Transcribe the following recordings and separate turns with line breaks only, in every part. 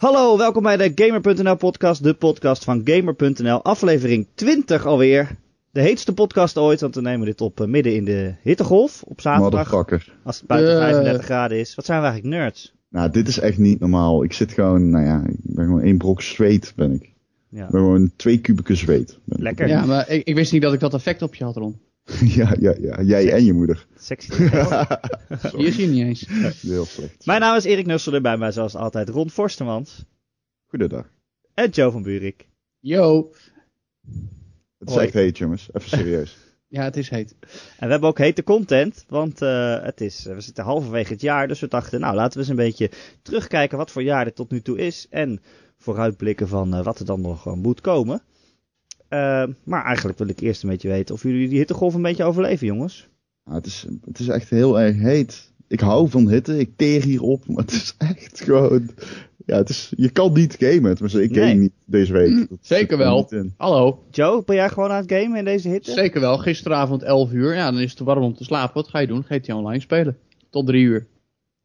Hallo, welkom bij de Gamer.nl podcast, de podcast van Gamer.nl, aflevering 20 alweer. De heetste podcast ooit, want we nemen dit op eh, midden in de hittegolf op zaterdag. Als het buiten
Eh.
35 graden is. Wat zijn we eigenlijk nerds?
Nou, dit is echt niet normaal. Ik zit gewoon, nou ja, ik ben gewoon één brok zweet, ben ik.
Ja.
Ik ben gewoon twee kubieke zweet.
Lekker.
Ja, maar ik, ik wist niet dat ik dat effect op je had, Ron.
ja, ja, ja. Jij en je moeder.
Sexy.
Hier zie je niet eens.
Heel slecht.
Mijn naam is Erik Nussel en bij mij zoals altijd Ron Forstemans
Goedendag.
en Joe van Buurik.
Yo.
Het is
Hoi.
echt heet, jongens. Even serieus.
Ja, het is heet.
En we hebben ook hete content, want eh, het is, we zitten halverwege het jaar, dus we dachten, nou laten we eens een beetje terugkijken wat voor jaar dit tot nu toe is en vooruitblikken van eh, wat er dan nog eh, moet komen. Eh, maar eigenlijk wil ik eerst een beetje weten of jullie die hittegolf een beetje overleven, jongens.
Nou, het, is, het is echt heel erg heet. Ik hou van hitte. Ik teer hierop. Maar het is echt gewoon... Ja, het is, je kan niet gamen. Tenminste, ik game
Nee.
niet deze week. Dat zit
Zeker
er
wel. Hallo.
Joe, ben jij gewoon aan het gamen in deze hitte?
Zeker wel. Gisteravond 11 uur. Ja, dan is het te warm om te slapen. Wat ga je doen? GTA Online spelen. Tot 3 uur.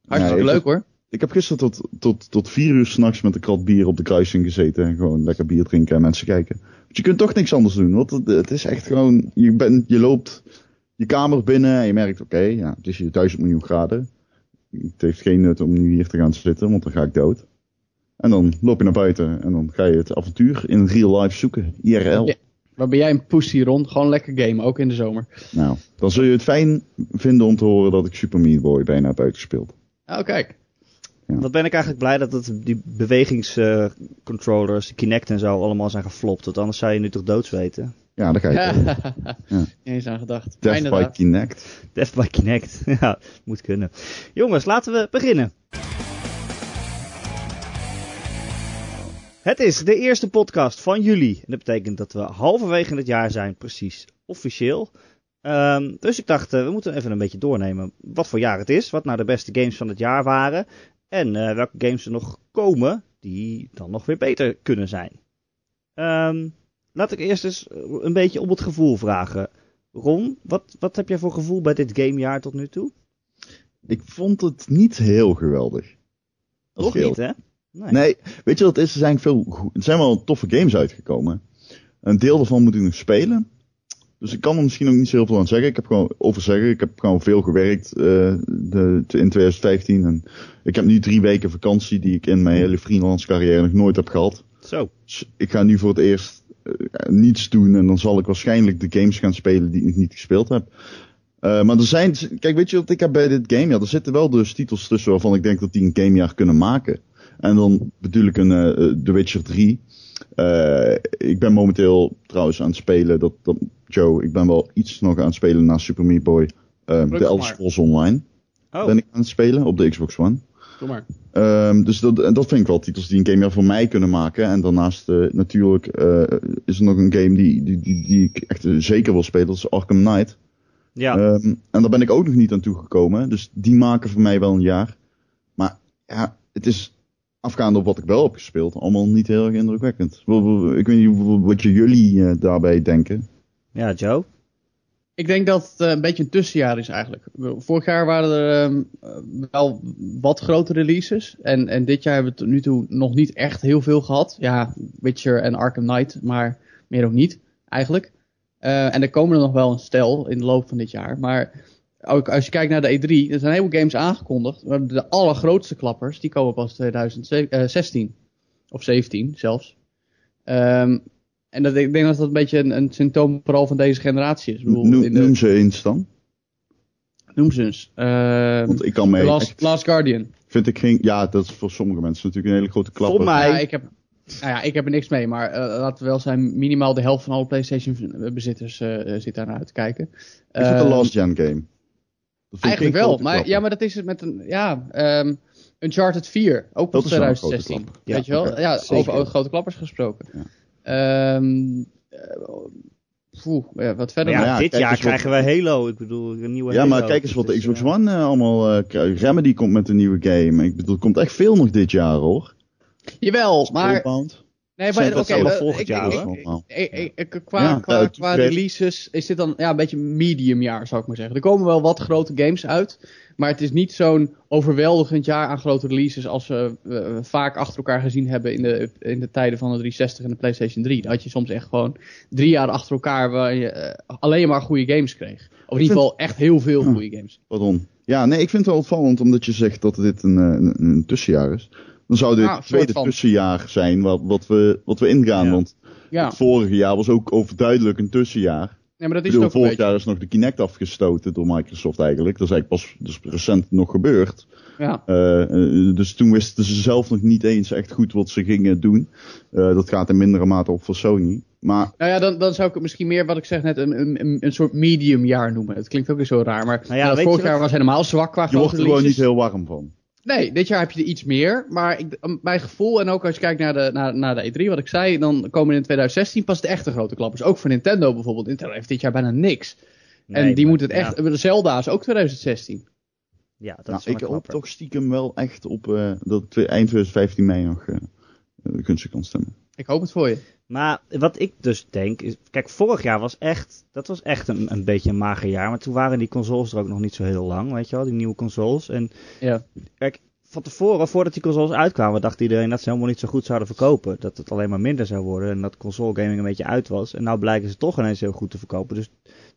Hartstikke leuk hoor.
Ik heb gisteren tot, tot, tot vier uur s'nachts met een krat bier op de kruising gezeten. En gewoon lekker bier drinken en mensen kijken. Want je kunt toch niks anders doen. Want het, het is echt gewoon... Je, bent, je loopt je kamer binnen en je merkt... Oké, ja, het is hier duizend miljoen graden. Het heeft geen nut om nu hier te gaan zitten, want dan ga ik dood. En dan loop je naar buiten en dan ga je het avontuur in real life zoeken. IRL.
Ja. Waar ben jij een pussy, Ron? Gewoon lekker gamen, ook in de zomer.
Nou, dan zul je het fijn vinden om te horen dat ik Super Meat Boy bijna heb uitgespeeld.
Oh, kijk.
Wat ben ik eigenlijk blij dat het, die bewegingscontrollers, de Kinect en zo, allemaal zijn geflopt. Want anders zou je nu toch doodsweten.
Ja, daar ga je.
Ja.
Ja.
Niet eens aan gedacht.
Death by. Kinect.
Death by Kinect. ja, moet kunnen. Jongens, laten we beginnen. Het is de eerste podcast van juli. En dat betekent dat we halverwege het jaar zijn, precies officieel. Ehm, dus ik dacht, eh, we moeten even een beetje doornemen wat voor jaar het is. Wat nou de beste games van het jaar waren. En eh, welke games er nog komen die dan nog weer beter kunnen zijn. Ehm, laat ik eerst eens een beetje om het gevoel vragen. Ron, wat, wat heb jij voor gevoel bij dit gamejaar tot nu toe?
Ik vond het niet heel geweldig.
Nog
Heel.
niet, hè? Nee.
Nee, weet je wat het is? Er zijn, veel, er zijn wel toffe games uitgekomen. Een deel daarvan moet ik nog spelen. Dus ik kan er misschien ook niet zo heel veel aan zeggen. Ik heb gewoon over zeggen. Ik heb gewoon veel gewerkt eh, de, in 2015. En ik heb nu drie weken vakantie die ik in mijn hele freelance carrière nog nooit heb gehad.
Zo.
Dus ik ga nu voor het eerst eh, niets doen. En dan zal ik waarschijnlijk de games gaan spelen die ik niet gespeeld heb. Eh, maar er zijn, kijk, weet je wat ik heb bij dit game? Ja, er zitten wel dus titels tussen waarvan ik denk dat die een gamejaar kunnen maken. En dan bedoel ik een The Witcher 3. Eh, ik ben momenteel trouwens aan het spelen, dat, dat, Joe, ik ben wel iets nog aan het spelen na Super Meat Boy.
Druk
de Elder. Scrolls Online
Oh,
ben ik aan het spelen op de Xbox One.
Doe maar.
Ehm, dus dat, dat vind ik wel titels die een game ja voor mij kunnen maken. En daarnaast eh, natuurlijk eh, is er nog een game die, die, die, die ik echt zeker wil spelen. Dat is Arkham Knight.
ja.
Ehm, en daar ben ik ook nog niet aan toegekomen. Dus die maken voor mij wel een jaar. Maar ja, het is afgaande op wat ik wel heb gespeeld. Allemaal niet heel erg indrukwekkend. Ik weet niet wat jullie eh, daarbij denken.
ja, Joe.
Ik denk dat het eh, een beetje een tussenjaar is eigenlijk. Vorig jaar waren er ehm, eh, wel wat grote releases. En, en dit jaar hebben we tot nu toe nog niet echt heel veel gehad. Ja, Witcher en Arkham Knight, maar meer ook niet eigenlijk. Eh, en er komen er nog wel een stel in de loop van dit jaar. Maar ook als je kijkt naar de E3, er zijn heel veel games aangekondigd. Maar de allergrootste klappers, die komen pas 2016. Of 17 zelfs. Ehm, en dat, ik denk dat dat een beetje een, een symptoom vooral van deze generatie is. Bedoel,
Noem,
in de-
noem ze eens dan.
Noem ze eens. Ehm,
Want ik kan mee.
Last,
echt-
Last Guardian.
vind ik geen. Ja, dat is voor sommige mensen natuurlijk een hele grote klapper.
Voor mij-
Ja, ik heb, nou ja, ik heb er niks mee, maar eh, laten we wel zijn, minimaal de helft van alle PlayStation-bezitters eh, zit daar naar uit te kijken.
Is het een
Ehm,
last gen game?
Eigenlijk wel, maar, ja, maar dat is het met een, ja, ehm, Uncharted 4, ook van
is wel een
2016.
grote klapper.
Ja,
Weet je wel? ja, over, over grote klappers gesproken.
Ja.
Poeh, ja, wat verder.
ja,
Maar ja,
dit jaar
wat-
krijgen we Halo. Ik bedoel, een nieuwe
Ja,
Halo.
maar kijk eens wat de
Dus,
Xbox
eh,
One eh, allemaal uh. Remedy komt met een nieuwe game. Ik bedoel, er komt echt veel nog dit jaar hoor.
Jawel, maar. Nee, maar
dat
oké, eh,
volgend jaar,
Qua, qua, qua releases is dit dan ja, een beetje medium jaar, zou ik maar zeggen. Er komen wel wat grote games uit, maar het is niet zo'n overweldigend jaar aan grote releases als we vaak achter elkaar gezien hebben in de, in de tijden van de 360 en de PlayStation 3. Dan had je soms echt gewoon drie jaar achter elkaar waar je eh, alleen maar goede games kreeg. Of in ieder geval echt heel veel goede games.
Pardon. Ja, nee, ik vind het wel opvallend omdat je zegt dat dit een, eh, een, een tussenjaar is. Dan zou dit
Ah,
het tweede tussenjaar zijn wat, wat, we, wat we ingaan.
Ja.
Want
Ja,
het vorige jaar was ook overduidelijk een tussenjaar.
nee, maar dat is het
bedoel, vorig
beetje.
jaar is nog de Kinect afgestoten door Microsoft eigenlijk. Dat is eigenlijk pas dus recent nog gebeurd.
Ja.
Eh, eh, dus toen wisten ze zelf nog niet eens echt goed wat ze gingen doen. Eh, dat gaat in mindere mate op voor Sony. Maar
Nou ja, dan, dan zou ik het misschien meer, wat ik zeg net, een, een, een- een soort medium jaar noemen. Het klinkt ook weer zo raar, maar
Nou ja,
vorig jaar
wat-
was helemaal zwak qua
je wordt er gewoon niet heel warm van.
Nee, dit jaar heb je er iets meer. Maar ik, mijn gevoel, en ook als je kijkt naar de, naar, naar de E3, wat ik zei, dan komen in 2016 pas de echte grote klappers. Ook voor Nintendo bijvoorbeeld. Nintendo heeft dit jaar bijna niks. en die
maar-
moet het echt. De Zelda is ook 2016.
Ja, dat
Nou,
is wel
ik hoop toch stiekem wel echt op eh, dat eind 2015 mei nog eh de gunstig kan stemmen.
Ik hoop het voor je.
Maar wat ik dus denk is, kijk, vorig jaar was echt, dat was echt een, een beetje een mager jaar. Maar toen waren die consoles er ook nog niet zo heel lang, weet je wel, die nieuwe consoles. En
Ja.
kijk, van tevoren, voordat die consoles uitkwamen, dacht iedereen dat ze helemaal niet zo goed zouden verkopen. Dat het alleen maar minder zou worden en dat console gaming een beetje uit was. En nou blijken ze toch ineens heel goed te verkopen. Dus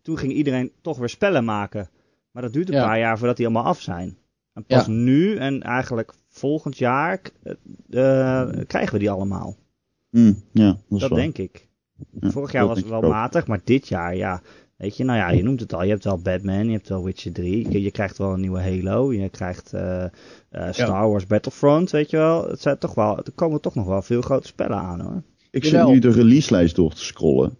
toen ging iedereen toch weer spellen maken. Maar dat duurt een
Ja.
paar jaar voordat die allemaal af zijn. En pas nu en eigenlijk volgend jaar eh, eh, krijgen we die allemaal.
Hm, ja, dat is
Dat denk ik.
Ja,
Vorig jaar was het wel matig, maar dit jaar, ja. Weet je, nou ja, je noemt het al. Je hebt wel Batman, je hebt wel Witcher 3. Je, je krijgt wel een nieuwe Halo. Je krijgt eh, eh, Star Wars Battlefront, weet je wel. Het zijn toch wel, er komen toch nog wel veel grote spellen aan, hoor.
Ik zit nu de releaselijst door te scrollen.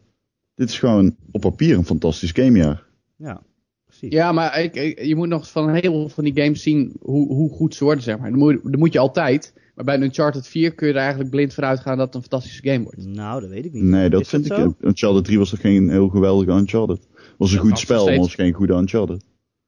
Dit is gewoon op papier een fantastisch gamejaar.
Ja, precies.
Ja, maar ik, ik- je moet nog van een heleboel van die games zien hoe, hoe goed ze worden, zeg maar. Dat moet, dat moet je altijd. Maar bij een Uncharted 4 kun je er eigenlijk blind voor uitgaan dat het een fantastische game wordt.
Nou, dat weet ik niet.
Nee, dat
Is
vind
dat
ik.
zo?
Uncharted 3 was toch geen heel geweldige Uncharted. Was een
Ja,
goed spel, maar was geen goede Uncharted.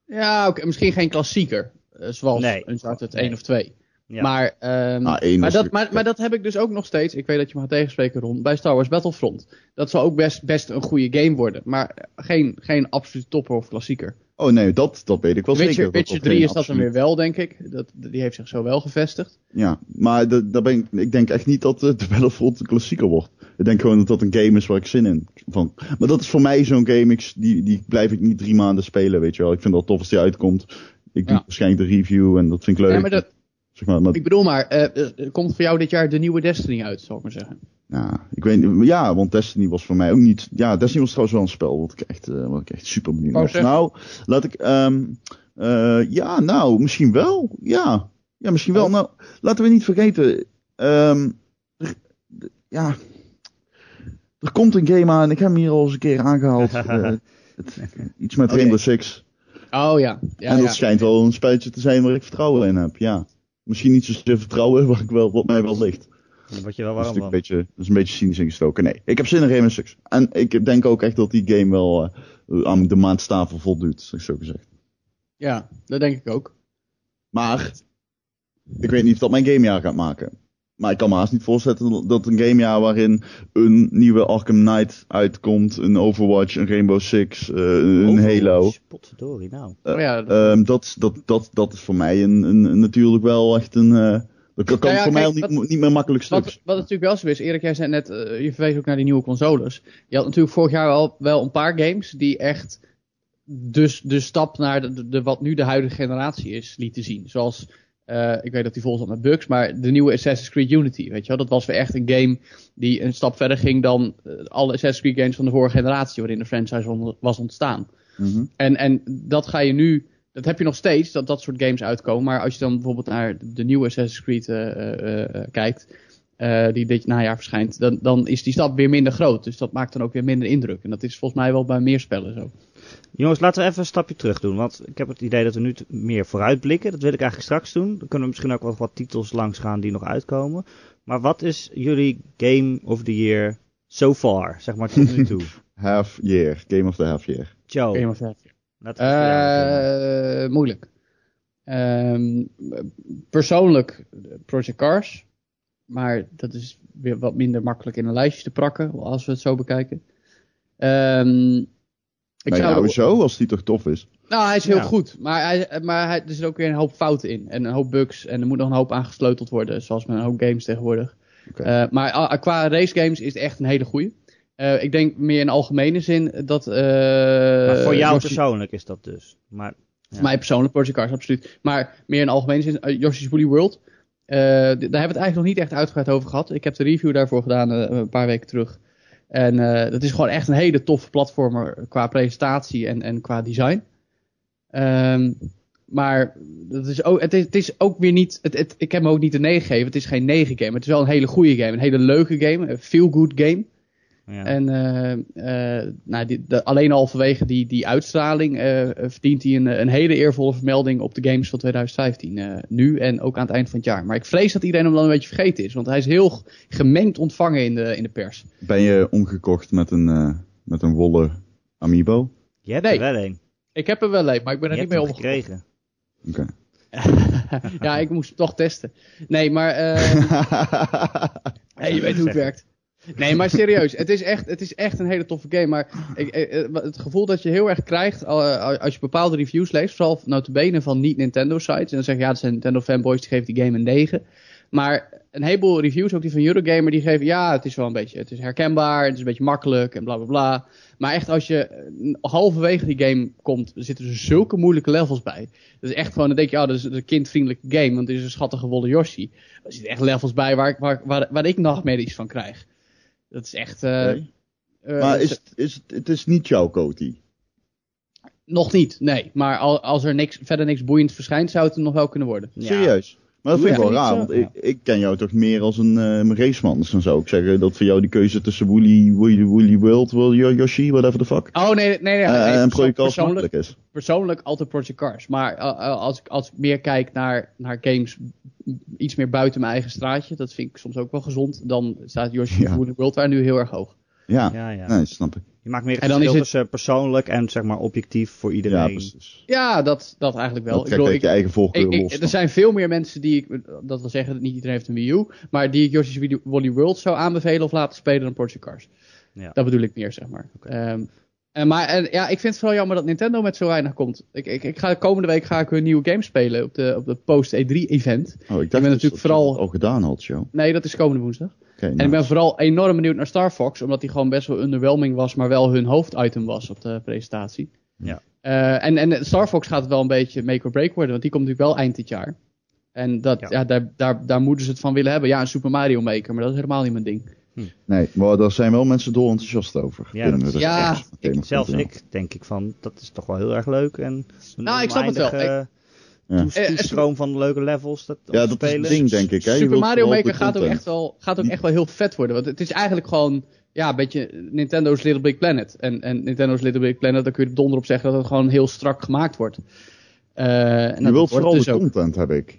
Ja, oké, misschien geen klassieker. eh, zoals
Nee.
Uncharted
Nee.
1 of 2.
Ja.
Maar, ehm,
Nou, één
maar, dat, maar, maar dat heb ik dus ook nog steeds. Ik weet dat je me gaat tegenspreken, Ron. Bij Star Wars Battlefront. Dat zal ook best, best een goede game worden. Maar geen, geen absolute topper of klassieker.
Oh nee, dat, dat weet ik wel
Witcher,
zeker.
Witcher
dat
3
geen
is dat dan weer wel, denk ik. Dat, die heeft zich zo wel gevestigd.
Ja, maar de, daar ben ik, ik denk echt niet dat eh, de Battlefront een klassieker wordt. Ik denk gewoon dat dat een game is waar ik zin in van. Maar dat is voor mij zo'n game, ik, die, die blijf ik niet drie maanden spelen, weet je wel. Ik vind dat tof als die uitkomt. Ik doe
Ja.
waarschijnlijk de review en dat vind ik leuk.
Ja, maar dat,
zeg maar, maar
ik bedoel maar, eh, eh, komt voor jou dit jaar de nieuwe Destiny uit, zal ik maar zeggen.
Ja, ik weet niet. Ja, want Destiny was voor mij ook niet. Ja, Destiny was trouwens wel een spel wat ik echt, eh, wat ik echt super benieuwd was. Nou, laat ik. ehm eh, ja, nou, misschien wel. Ja, ja misschien wel.
Oh.
Nou, laten we niet vergeten. ehm, er- ja, er komt een game aan. Ik heb hem hier al eens een keer aangehaald. eh, het- iets met. Rainbow Six.
Oh ja. ja,
en dat
ja.
schijnt wel een spelletje te zijn waar ik vertrouwen in heb. Ja, misschien niet zozeer vertrouwen, waar ik wel, wat mij wel ligt.
Word je wel
Dat is,
van.
een beetje, dat is een beetje cynisch ingestoken. Nee, ik heb zin in Rainbow Six. En ik denk ook echt dat die game wel eh, aan de maandstaven voldoet, zeg zo gezegd.
Ja, dat denk ik ook.
Maar, ik weet niet of dat mijn gamejaar gaat maken. Maar ik kan me haast niet voorstellen dat een gamejaar waarin een nieuwe Arkham Knight uitkomt, een Overwatch, een Rainbow Six, eh, een
Overwatch,
Halo.
Potverdorie, nou.
Oh ja, dat-
Ehm, dat, dat, dat, dat is voor mij een, een, een- natuurlijk wel echt een. Dat kan,
Nou ja,
voor mij al niet, niet meer makkelijk stuk.
Wat, wat natuurlijk wel zo is, Erik, jij zei net, eh, je verwees ook naar die nieuwe consoles. Je had natuurlijk vorig jaar al wel een paar games die echt dus de stap naar de, de, de- wat nu de huidige generatie is lieten zien. Zoals, eh, ik weet dat die vol zat met bugs, maar de nieuwe Assassin's Creed Unity, weet je wel. Dat was weer echt een game die een stap verder ging dan eh, alle Assassin's Creed games van de vorige generatie waarin de franchise on- was ontstaan.
Mhm.
En, en dat ga je nu, dat heb je nog steeds, dat dat soort games uitkomen. Maar als je dan bijvoorbeeld naar de nieuwe Assassin's Creed eh, eh, eh, kijkt, eh, die dit najaar verschijnt, dan, dan is die stap weer minder groot. Dus dat maakt dan ook weer minder indruk. En dat is volgens mij wel bij meer spellen zo.
Jongens, laten we even een stapje terug doen. Want ik heb het idee dat we nu meer vooruitblikken. Dat wil ik eigenlijk straks doen. Dan kunnen we misschien ook wat, wat titels langs gaan die nog uitkomen. Maar wat is jullie Game of the Year so far? Zeg maar tot nu toe.
Half year, Game of the Half year.
Joe,
Game of the Year.
Beginnen.
Eh, moeilijk. Ehm, persoonlijk Project Cars. maar dat is weer wat minder makkelijk in een lijstje te prakken, als we het zo bekijken. Ehm ik
nou ja,
zou
hoezo, als die toch tof is.
Nou, hij is heel
Ja.
goed. Maar, hij, maar hij, er zit ook weer een hoop fouten in. En een hoop bugs. En er moet nog een hoop aangesleuteld worden. Zoals met een hoop games tegenwoordig.
Oké.
Eh, maar ah, qua race games is het echt een hele goeie. Eh, ik denk meer in algemene zin dat... eh,
maar voor jou
Yoshi-
persoonlijk is dat dus. Maar
Voor mij persoonlijk, Project Cars, absoluut. Maar meer in algemene zin, eh, Yoshi's Woolly World. daar hebben we het eigenlijk nog niet echt uitgebreid over gehad. Ik heb de review daarvoor gedaan een paar weken terug. En dat is gewoon echt een hele toffe platformer qua presentatie en, en qua design. Ehm, maar dat is ook, het, is, het is ook weer niet. Het, het, ik heb hem ook niet een 9 gegeven. Het is geen 9 game. Het is wel een hele goede game. Een hele leuke game. Een feel-good game.
Ja.
En eh, eh, nou, die, de- alleen al vanwege die, die uitstraling eh, verdient hij een, een hele eervolle vermelding op de games van 2015. eh, nu en ook aan het eind van het jaar. Maar ik vrees dat iedereen hem dan een beetje vergeten is. Want hij is heel gemengd ontvangen in de, in de pers.
Ben je omgekocht met een, eh, met een wollen amiibo?
je hebt
nee.
er wel een.
Ik heb er wel een, maar ik ben
Je
er niet mee
hem
omgegaan.
gekregen.
Oké.
ja, ik moest hem toch testen. Nee, maar eh, hey, je weet hoe het werkt. Nee, maar serieus, het is echt, het is echt een hele toffe game. Maar ik, eh, eh, het gevoel dat je heel erg krijgt eh, als je bepaalde reviews leest, vooral notabene van niet-Nintendo-sites, en dan zeg je ja, dat zijn Nintendo-fanboys, die geven die game een 9. Maar een heleboel reviews, ook die van Eurogamer, die geven ja, het is wel een beetje, het is herkenbaar, het is een beetje makkelijk en bla bla bla. Maar echt, als je halverwege die game komt, zitten er zulke moeilijke levels bij. Dat is echt gewoon, dan denk je, oh, dat is een kindvriendelijke game, want het is een schattige wollen Yoshi. Er zitten echt levels bij waar, waar, waar, waar ik nachtmerries van krijg. Dat is echt... eh,
Oké.
eh,
maar is, het- is, het- het is niet jouw Coty.
Nog niet, nee. Maar al, als er niks, verder niks boeiends verschijnt, zou het er nog wel kunnen worden.
Ja.
Maar dat vind ik wel raar, want ik, ik ken jou toch meer als een eh raceman. Dus dan zou ik zeggen dat voor jou die keuze tussen Woolly, Woolly, Woolly World, Woolly Yoshi, whatever the fuck,
Oh, nee, nee, nee.
eh,
nee,
en Project Cars
persoonlijk,
is.
persoonlijk altijd Project Cars. Maar eh, eh, als, ik, als ik meer kijk naar, naar games iets meer buiten mijn eigen straatje, dat vind ik soms ook wel gezond, dan staat Yoshi
Ja.
Woolly World daar nu heel erg hoog.
Ja,
Ja, ja.
nee, snap ik.
Maakt meer het
En dan
verschil
is het-
tussen persoonlijk en zeg maar objectief voor
Ja,
iedereen.
precies.
Ja, dat, dat eigenlijk wel.
Dat
Ik bedoel,
uit je
ik,
eigen voorkeur
ik, ik-
los.
er zijn veel meer mensen die ik, dat wil zeggen, dat niet iedereen heeft een Wii U, maar die ik Yoshi's Woolly- World zou aanbevelen of laten spelen dan Project Cars.
Ja.
Dat bedoel ik meer, zeg maar. Ehm, en maar en, ja, ik vind het vooral jammer dat Nintendo met zo weinig komt. Ik, ik, ik ga, komende week ga ik hun nieuwe game spelen op de, op de Post E3 event.
Oh, ik dacht
ben
dus
natuurlijk
dat je
vooral-
al gedaan had, joh.
Nee, dat is komende woensdag. En
nou.
ik ben vooral enorm benieuwd naar Star Fox, omdat die gewoon best wel underwhelming was, maar wel hun hoofditem was op de presentatie.
Ja.
Eh, en, en Star Fox gaat wel een beetje make or break worden, want die komt natuurlijk wel eind dit jaar. En dat,
Ja.
ja. daar, daar, daar moeten ze het van willen hebben. Ja, een Super Mario Maker, maar dat is helemaal niet mijn ding.
Nee, maar daar zijn wel mensen dol enthousiast over.
Ja, dat is-
ja,
Ik, zelfs ik denk ik van, dat is toch wel heel erg leuk. En
Nou, ik snap het wel.
Toestroom van leuke levels. Dat,
Ja, dat is
spelen.
het ding, denk ik. Hè?
Super Mario Maker gaat ook, echt wel, gaat ook echt wel heel vet worden. Want het is eigenlijk gewoon ja, een beetje Nintendo's Little Big Planet. En, en Nintendo's Little Big Planet, daar kun je er donder op zeggen dat het gewoon heel strak gemaakt wordt. Eh, en
Je
dat
wilt vooral
dus
de
ook.
content, heb ik.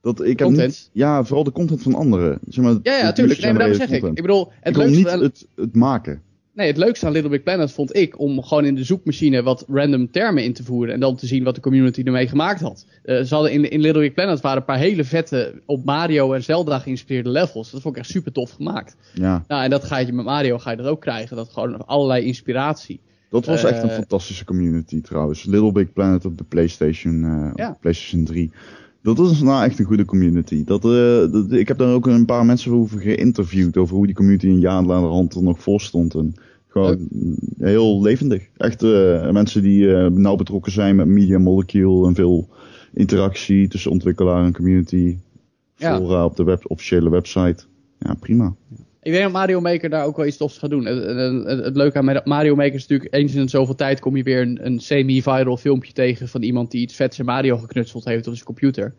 Dat, ik heb
Content?
niet, ja, vooral de content van anderen. Zeg maar,
Ja, ja,
de
tuurlijk. Nee, maar daarom zeg ik. Ik bedoel, het
Ik niet het, het maken.
Nee, het leukste aan Little Big Planet vond ik om gewoon in de zoekmachine wat random termen in te voeren. En dan te zien wat de community ermee gemaakt had. Eh, ze hadden in, in Little Big Planet waren een paar hele vette op Mario en Zelda geïnspireerde levels. Dat vond ik echt super tof gemaakt.
Ja,
Nou, en dat ga je met Mario ga je dat ook krijgen. Dat gewoon allerlei inspiratie.
dat was echt een
Eh,
fantastische community trouwens. Little Big Planet op de PlayStation, eh, op
Ja.
PlayStation 3. Dat is nou echt een goede community. Dat, eh, dat, ik heb daar ook een paar mensen over geïnterviewd. Over hoe die community een jaar later er nog voor stond. En gewoon heel levendig. Echt eh, mensen die eh, nauw betrokken zijn met Media Molecule. En veel interactie tussen ontwikkelaar en community.
Ja.
Fora op de web, officiële website. Ja, prima.
Ik denk dat Mario Maker daar ook wel iets tofs gaat doen. Het, het, het- het leuke aan Mario Maker is natuurlijk eens in zoveel tijd kom je weer een, een semi-viral filmpje tegen van iemand die iets vets in Mario geknutseld heeft op zijn computer.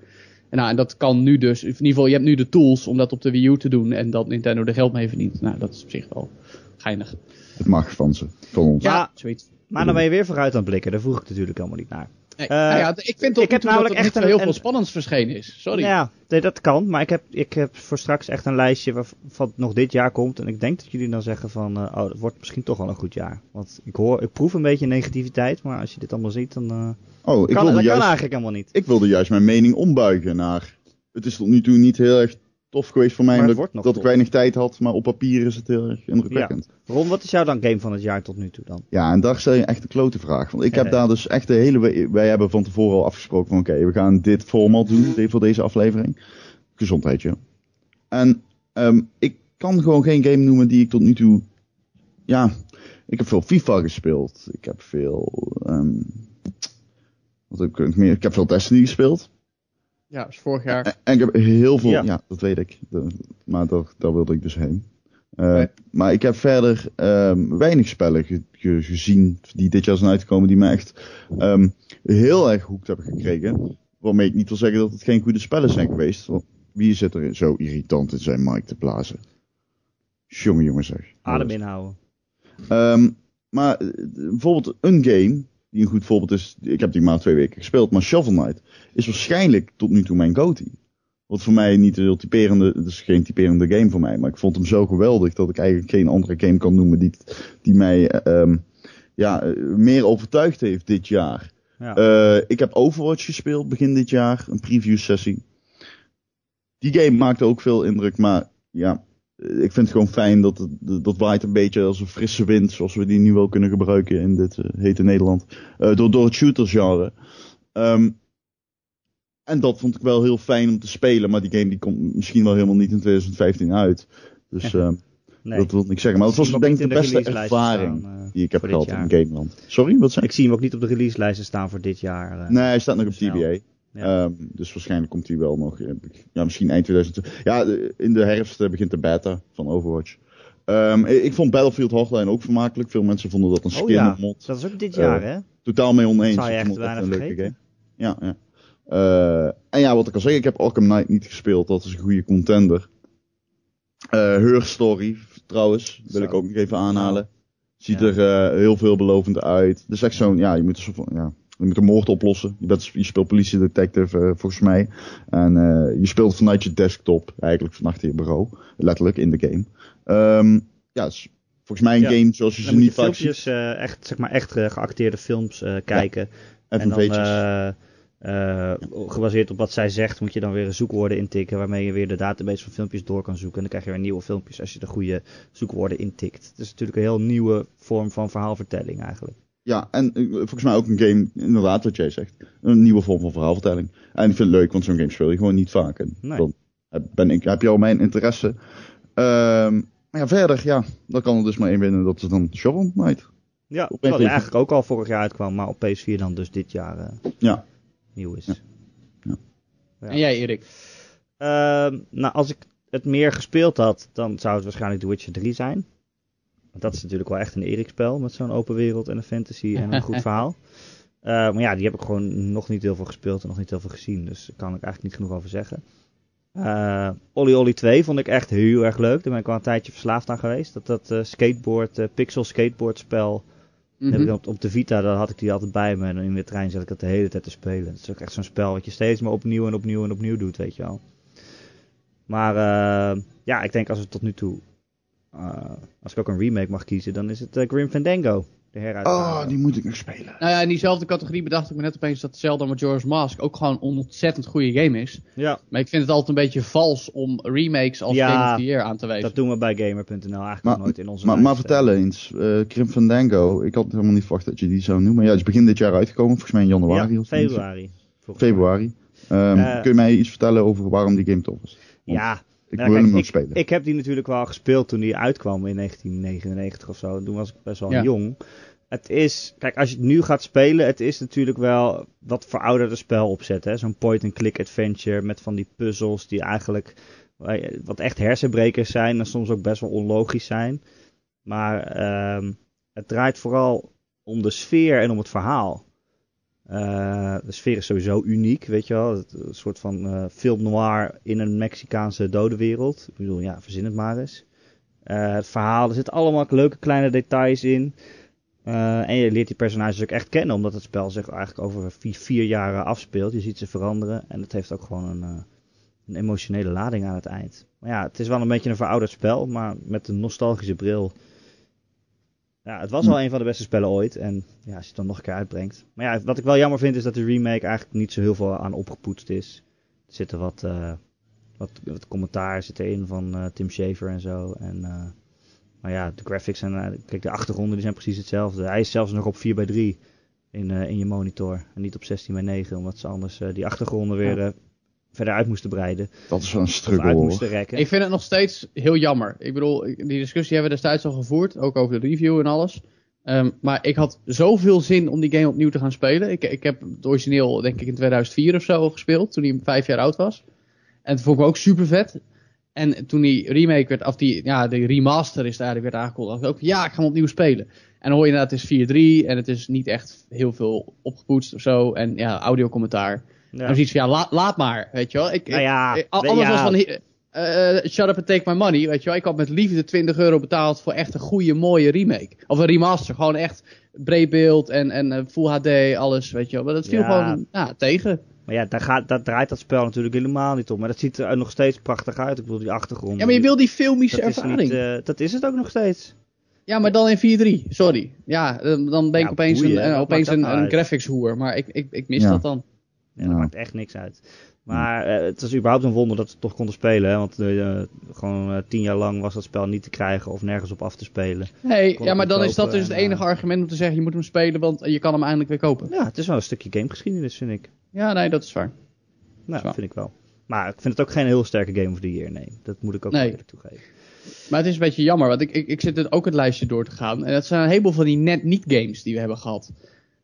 En, nou, en dat kan nu dus, in ieder geval je hebt nu de tools om dat op de Wii U te doen en dat Nintendo er geld mee verdient. Nou, dat is op zich wel geinig.
Het mag van ze. Van ons.
Ja.
zoiets.
Maar dan ben je weer vooruit aan het blikken. Daar vroeg ik natuurlijk helemaal niet naar.
Nee,
Eh,
nou ja, ik vind tot
ik heb
toe
namelijk
dat er
echt
niet
een-
zo heel veel spannends verschenen is. Sorry.
Ja, nee, dat kan. Maar ik heb, ik heb voor straks echt een lijstje waarvan het nog dit jaar komt. En ik denk dat jullie dan zeggen van, eh, oh, dat wordt misschien toch wel een goed jaar. Want ik hoor, ik proef een beetje negativiteit. Maar als je dit allemaal ziet, dan eh,
Oh, ik
kan,
wilde,
dat kan eigenlijk helemaal niet.
ik wilde juist mijn mening ombuigen naar... Het is tot nu toe niet heel erg tof geweest voor mij.
Maar het
Omdat,
wordt nog
dat ik weinig tijd had, maar op papier is het heel erg indrukwekkend.
Ron, wat is jouw dan game van het jaar tot nu toe dan?
Ja, en daar stel je echt een klote vraag. Want ik heb
Eh.
daar dus echt de hele... Wij hebben van tevoren al afgesproken van... Oké, we gaan dit format doen de- voor deze aflevering. Gezondheidje. En ehm, ik kan gewoon geen game noemen die ik tot nu toe... Ja, ik heb veel FIFA gespeeld. Ik heb veel... ehm, wat heb ik nog meer? Ik heb veel Destiny gespeeld.
Ja, dus vorig jaar.
En, en ik heb heel veel...
Ja.
Ja, dat weet ik. De- maar daar, daar wilde ik dus heen. Eh,
Nee.
Maar ik heb verder ehm, weinig spellen ge- ge- gezien die dit jaar zijn uitgekomen die me echt ehm, heel erg hoekt hebben gekregen. Waarmee ik niet wil zeggen dat het geen goede spellen zijn geweest. Want wie zit er zo irritant in zijn mic te blazen? Jongen, jongen zeg.
Adem inhouden.
Ehm, maar eh, bijvoorbeeld een game, die een goed voorbeeld is, ik heb die maar twee weken gespeeld, maar Shovel Knight is waarschijnlijk tot nu toe mijn GOTY. Wat voor mij niet een heel typerende, het is geen typerende game voor mij, maar ik vond hem zo geweldig dat ik eigenlijk geen andere game kan noemen die, die mij ehm, ja, eh, meer overtuigd heeft dit jaar.
Ja.
Eh, ik heb Overwatch gespeeld begin dit jaar, een preview sessie. Die game maakte ook veel indruk, maar ja, eh, ik vind het gewoon fijn dat het, dat waait een beetje als een frisse wind, zoals we die nu wel kunnen gebruiken in dit eh, hete Nederland, eh, door, door het shooter-genre. Ehm, en dat vond ik wel heel fijn om te spelen, maar die game die komt misschien wel helemaal niet in 2015 uit. Dus ehm,
nee.
dat wil ik zeggen. Maar het was denk ik de beste ervaring
staan, eh,
die ik heb gehad in. Gameland. Sorry, wat zei
Ik zie hem ook niet op de releaselijsten staan voor dit jaar.
Nee, hij staat nog op. TBA.
Ja.
Ehm, dus waarschijnlijk komt hij wel nog. eh, Ja, misschien eind 2020. Ja, in de herfst eh, begint de beta van Overwatch. Ehm, ik vond Battlefield Hardline ook vermakelijk. Veel mensen vonden dat een
Oh
skin
ja,
mod.
dat is ook dit
Eh,
jaar, hè?
Totaal mee oneens.
Zou je echt bijna
een leuke game. Ja, ja. Eh, en ja, wat ik al zeg, ik heb Arkham Knight niet gespeeld. Dat is een goede contender. Eh Her Story, trouwens, wil
Zo.
ik ook nog even aanhalen. Ziet
Ja.
er eh, heel veelbelovend uit. Is echt zo'n, ja, je moet, een soort van, ja, je moet een moord oplossen. Je, bent, je speelt politiedetective, eh volgens mij. En eh, je speelt vanuit je desktop, eigenlijk van achter je bureau. Letterlijk, in de game. Ehm, ja, het is volgens mij een
Ja.
game zoals je
Dan
ze niet vaak ziet.
filmpjes, eh, echt, zeg maar, echt geacteerde films kijken.
En
en dan, gebaseerd op wat zij zegt, moet je dan weer zoekwoorden intikken. Waarmee je weer de database van filmpjes door kan zoeken. En dan krijg je weer nieuwe filmpjes als je de goede zoekwoorden intikt. Het is natuurlijk een heel nieuwe vorm van verhaalvertelling eigenlijk.
Ja, en eh, volgens mij ook een game, inderdaad wat jij zegt. Een nieuwe vorm van verhaalvertelling. En ik vind het leuk, want zo'n game speel je gewoon niet vaak. En
Nee.
dan heb- ben ik, heb je al mijn interesse. Ehm, maar ja, verder, ja, dan kan er dus maar één winnen. Dat is dan Shovel Knight.
Ja,
PlayStation.
eigenlijk ook al vorig jaar uitkwam, maar op PS4 dan dus dit jaar eh,
Ja.
nieuw is.
Ja. Ja.
En jij, Erik?
Ehm, nou, als ik het meer gespeeld had, dan zou het waarschijnlijk The Witcher 3 zijn. Want dat is natuurlijk wel echt een Erik-spel met zo'n open wereld en een fantasy en een goed verhaal. Eh, maar ja, die heb ik gewoon nog niet heel veel gespeeld en nog niet heel veel gezien. Dus daar kan ik eigenlijk niet genoeg over zeggen. Eh Olly Olly 2 vond ik echt heel erg leuk. Daar ben ik al een tijdje verslaafd aan geweest. Dat, dat eh, skateboard, pixel skateboard spel.
Mhm.
heb ik op, op de Vita, daar had ik die altijd bij me. En in de trein zat ik dat de hele tijd te spelen. Het is ook echt zo'n spel wat je steeds maar opnieuw en opnieuw en opnieuw doet, weet je wel. Maar ja, ik denk als we tot nu toe, als ik ook een remake mag kiezen, dan is het eh, Grim Fandango. De heruitgave.
Oh, die moet ik nog spelen.
Nou ja, in diezelfde categorie bedacht ik me net opeens dat Zelda Majora's Mask ook gewoon een ontzettend goede game is.
Ja,
Maar ik vind het altijd een beetje vals om remakes als
Ja,
Game of the Year aan te wijzen.
dat doen we bij Gamer.nl eigenlijk
Maar-
nooit in onze
Maar, maar vertel eens, eh Grim Fandango. Ik had helemaal niet verwacht dat je die zou noemen. Ja, het is begin dit jaar uitgekomen, volgens mij in
eh.
januari.
Ja,
of
februari.
Februari. Ehm,
Eh,
kun je mij iets vertellen over waarom die game tof is? Want
Ja,
Ik
Ja,
wil
kijk,
hem nog
ik,
spelen.
Ik heb die natuurlijk wel gespeeld toen die uitkwam in 1999 of zo. Toen was ik best wel
Ja.
jong. Het is, kijk, als je het nu gaat spelen, het is natuurlijk wel wat verouderde spel opzetten. Zo'n point-and-click adventure met van die puzzels die eigenlijk eh, wat echt hersenbrekers zijn en soms ook best wel onlogisch zijn. Maar ehm, het draait vooral om de sfeer en om het verhaal. Eh, de sfeer is sowieso uniek, weet je wel. Een soort van eh, film noir in een Mexicaanse dodenwereld. Ik bedoel, ja, verzin het maar eens. Eh, het verhaal, er zitten allemaal leuke kleine details in. En je leert die personages ook echt kennen, omdat het spel zich eigenlijk over vier, vier jaren afspeelt. Je ziet ze veranderen en het heeft ook gewoon een, een emotionele lading aan het eind. Maar ja, het is wel een beetje een verouderd spel, maar met een nostalgische bril. Ja, het was al een van de beste spellen ooit. En ja, als je het dan nog een keer uitbrengt. Maar ja, wat ik wel jammer vind is dat de remake eigenlijk niet zo heel veel aan opgepoetst is. Er zitten wat, eh, wat wat, commentaar zit erin van eh, Tim Schafer en zo. En, eh, maar ja, de graphics en kijk, de achtergronden die zijn precies hetzelfde. Hij is zelfs nog op 4 bij 3 in, in je monitor. En niet op 16 bij 9, omdat ze anders die achtergronden weer verder uit moesten breiden.
Dat is wel een struggle
uit
hoor.
moesten rekken.
Ik vind het nog steeds heel jammer. Ik bedoel, die discussie hebben we destijds al gevoerd, ook over de review en alles. Ehm, maar ik had zoveel zin om die game opnieuw te gaan spelen. Ik, ik heb het origineel, denk ik, in 2004 of zo gespeeld, toen hij vijf jaar oud was. En dat vond ik ook super vet. En toen die remake werd, of die, ja, de remaster is daar eigenlijk werd aangekondigd, dacht ik ook, ja, ik ga hem opnieuw spelen. En dan hoor je inderdaad, het is 4-3 en het is niet echt heel veel opgepoetst of zo. En ja, audiocommentaar.
Ja.
En dan zoiets van, ja, laat, laat maar, weet je wel. Ik,
Nou ja,
ik- a-
nee,
anders
ja.
was van, eh, shut up and take my money, weet je wel. Ik had met liefde 20 euro betaald voor echt een goede, mooie remake. Of een remaster, gewoon echt breed beeld en, en eh, full HD, alles, weet je wel. Maar dat viel
Ja.
gewoon ja, tegen.
Maar ja, daar, gaat, daar draait dat spel natuurlijk helemaal niet om. Maar dat ziet er nog steeds prachtig uit. Ik bedoel, die achtergrond.
Ja, maar je wil die filmische
dat is,
ervaring.
niet, eh, dat is het ook nog steeds.
Ja, maar dan in 4-3, sorry. Ja, dan ben ik
Ja,
opeens,
boeien,
een, opeens een, graphics hoer. Maar ik, ik, ik mis
Ja.
dat dan.
Ja, dat maakt echt niks uit. Maar eh, het is überhaupt een wonder dat ze het toch konden spelen. Hè? Want eh, gewoon eh, tien jaar lang was dat spel niet te krijgen of nergens op af te spelen. Kon
ja, maar dan is dat dus het
en,
enige argument om te zeggen, je moet hem spelen, want je kan hem eindelijk weer kopen.
Ja, het is wel een stukje gamegeschiedenis, vind ik.
Ja, nee, dat is waar.
Nou,
Zo.
vind ik wel. Maar ik vind het ook geen heel sterke Game of the Year, nee. Dat moet ik ook
Nee.
eerlijk toegeven.
Maar het is een beetje jammer, want ik, ik, ik zit het ook het lijstje door te gaan. En dat zijn een heleboel van die net niet games die we hebben gehad.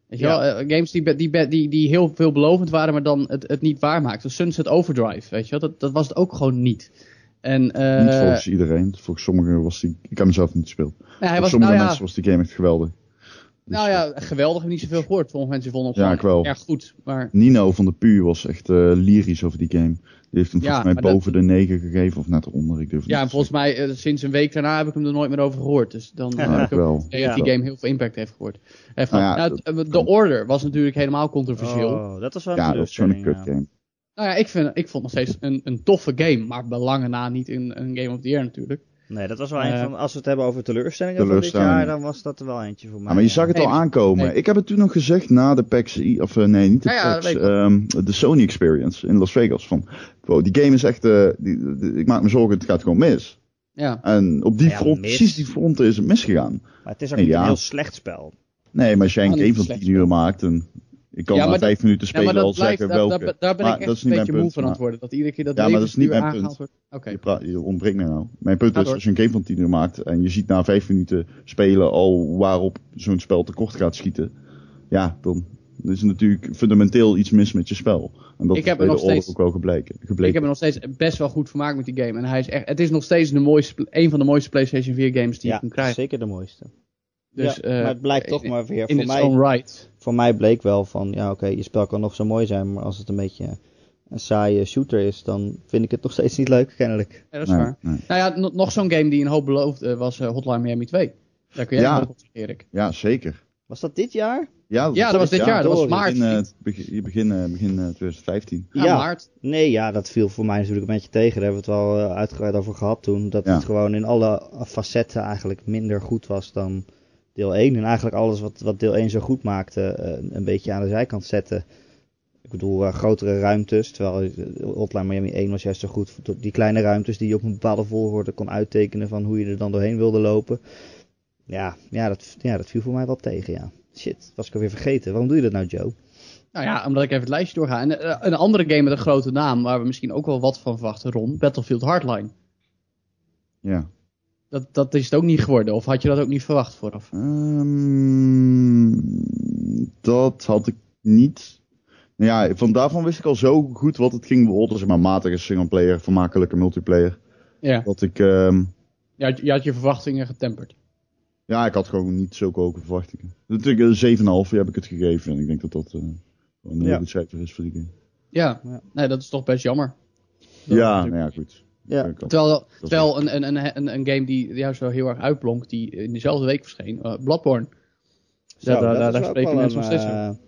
Weet je
Ja.
wel, eh, games die, die, die, die heel veelbelovend waren, maar dan het, het niet waarmaakten. Sunset Overdrive, weet je wel, dat, dat was het ook gewoon niet. En, eh,
Niet volgens iedereen. Volgens sommigen was die... Ik heb hem zelf niet gespeeld.
nee, hij was,
sommige
nou ja,
mensen was die game echt geweldig. Dus,
nou ja, geweldig, ik heb niet zoveel gehoord. Sommige mensen vonden hem
Ja,
gewoon
ik wel.
erg goed. Maar
Nino van de Pu was echt eh, lyrisch over die game. Die heeft hem
Ja,
volgens mij
dat-
boven de 9 gegeven of net eronder. Ik durf
ja, en volgens mij eh, sinds een week daarna heb ik hem er nooit meer over gehoord. Dus dan
Ja,
heb ik
wel.
Ja.
dat die game heel veel impact heeft gehoord. Heeft
Nou ja,
nou, eh, de Order was natuurlijk helemaal controversieel.
Oh, dat was wel
Ja, dat is gewoon een
teleurstelling,
kut game.
Nou ja, ik, vind, ik vond het nog steeds een, een toffe game, maar belangen na niet in een Game of the Year natuurlijk.
Nee, dat was wel een
Eh,
van, als we het hebben over teleurstellingen van dit jaar, dan was dat er wel eentje voor mij.
Ja, maar je zag het al aankomen.
nee.
Ik heb het toen nog gezegd na de PAX, of eh, nee, niet de
Ja,
PAX, ehm, de Sony Experience in Las Vegas. Van, wow, die game is echt, eh, die, die- ik maak me zorgen, het gaat gewoon mis.
Ja,
En op die
ja,
front,
mis.
precies die fronten is het misgegaan.
Maar het is ook niet een heel slecht spel.
Nee, maar als jij een
Ah, niet
game van
slecht
10 uur maakt, en ik kan
Ja,
na
dat-
vijf minuten
ja
spelen
maar
al
blijft,
zeggen welke.
daar, daar ben
Maar
ik
dat
echt
is
een
niet
beetje
mijn
moe
punt,
van aan het
maar-
worden. Dat iedere keer dat
Ja, maar dat is niet mijn punt.
Oké,
Je, praat, je ontbreekt me nou. Mijn punt
Ga
is,
door.
als je een game van 10 uur maakt en je ziet na vijf minuten spelen al waarop zo'n spel tekort gaat schieten. Ja, dan is er natuurlijk fundamenteel iets mis met je spel. En dat
Ik
is
heb
bij
er
de
nog steeds-
ook wel gebleken. gebleken.
ik heb er nog steeds best wel goed vermaakt met die game. En hij is echt, het is nog steeds de mooiste, een van de mooiste PlayStation 4 games die
ja,
je kan krijgen.
zeker de mooiste.
Dus,
ja,
eh,
maar het blijkt toch
in-
maar weer
In
voor
its
mij,
own right.
voor mij bleek wel van, ja oké, je spel kan nog zo mooi zijn, maar als het een beetje een saaie shooter is, dan vind ik het nog steeds niet leuk, kennelijk.
Ja, dat is
Nee,
waar.
nee.
Nou ja, no- nog zo'n game die een hoop beloofde was eh, Hotline Miami 2. Daar kun jij
Ja.
nog op Erik.
Ja, zeker.
Was dat dit jaar?
Ja,
Ja, dat was dit jaar. Dat was maart.
Begin, eh, begin, begin, eh, begin eh, 2015.
Ja,
Ja.
maart.
Nee, ja, dat viel voor mij natuurlijk een beetje tegen. Daar hebben we het wel eh, uitgebreid over gehad toen. Dat
Ja.
het gewoon in alle facetten eigenlijk minder goed was dan deel 1. En eigenlijk alles wat, wat deel 1 zo goed maakte, eh, een beetje aan de zijkant zette. Ik bedoel, eh, grotere ruimtes. Terwijl eh, Hotline Miami 1 was juist zo goed. voor Die kleine ruimtes die je op een bepaalde volgorde kon uittekenen van hoe je er dan doorheen wilde lopen. Ja, ja, dat, ja dat viel voor mij wel tegen, ja. Shit, was ik alweer vergeten. Waarom doe je dat nou, Joe?
Nou ja, omdat ik even het lijstje doorga. En een andere game met een grote naam, waar we misschien ook wel wat van verwachten, Ron. Battlefield Hardline.
Ja.
Dat, dat is het ook niet geworden. Of had je dat ook niet verwacht vooraf?
Ehm, dat had ik niet. Nou ja, van daarvan wist ik al zo goed wat het ging worden. Zeg maar matige singleplayer, vermakelijke multiplayer.
Ja.
Dat ik, ehm,
Je had, je had je verwachtingen getemperd.
ja, ik had gewoon niet zulke hoge verwachtingen. Natuurlijk een 7,5 heb ik het gegeven. En ik denk dat dat eh, een heel
Ja.
goed cijfer is voor die game.
Ja.
Ja.
Nee, dat is toch best jammer. Dat
Ja,
natuurlijk-
nou ja, goed.
Ja.
Terwijl, een, een, een, een, game die juist wel heel erg uitblonk, die in dezelfde week verscheen, eh, Bloodborne.
Zo,
daar-
dat
daar- spreken mensen nog steeds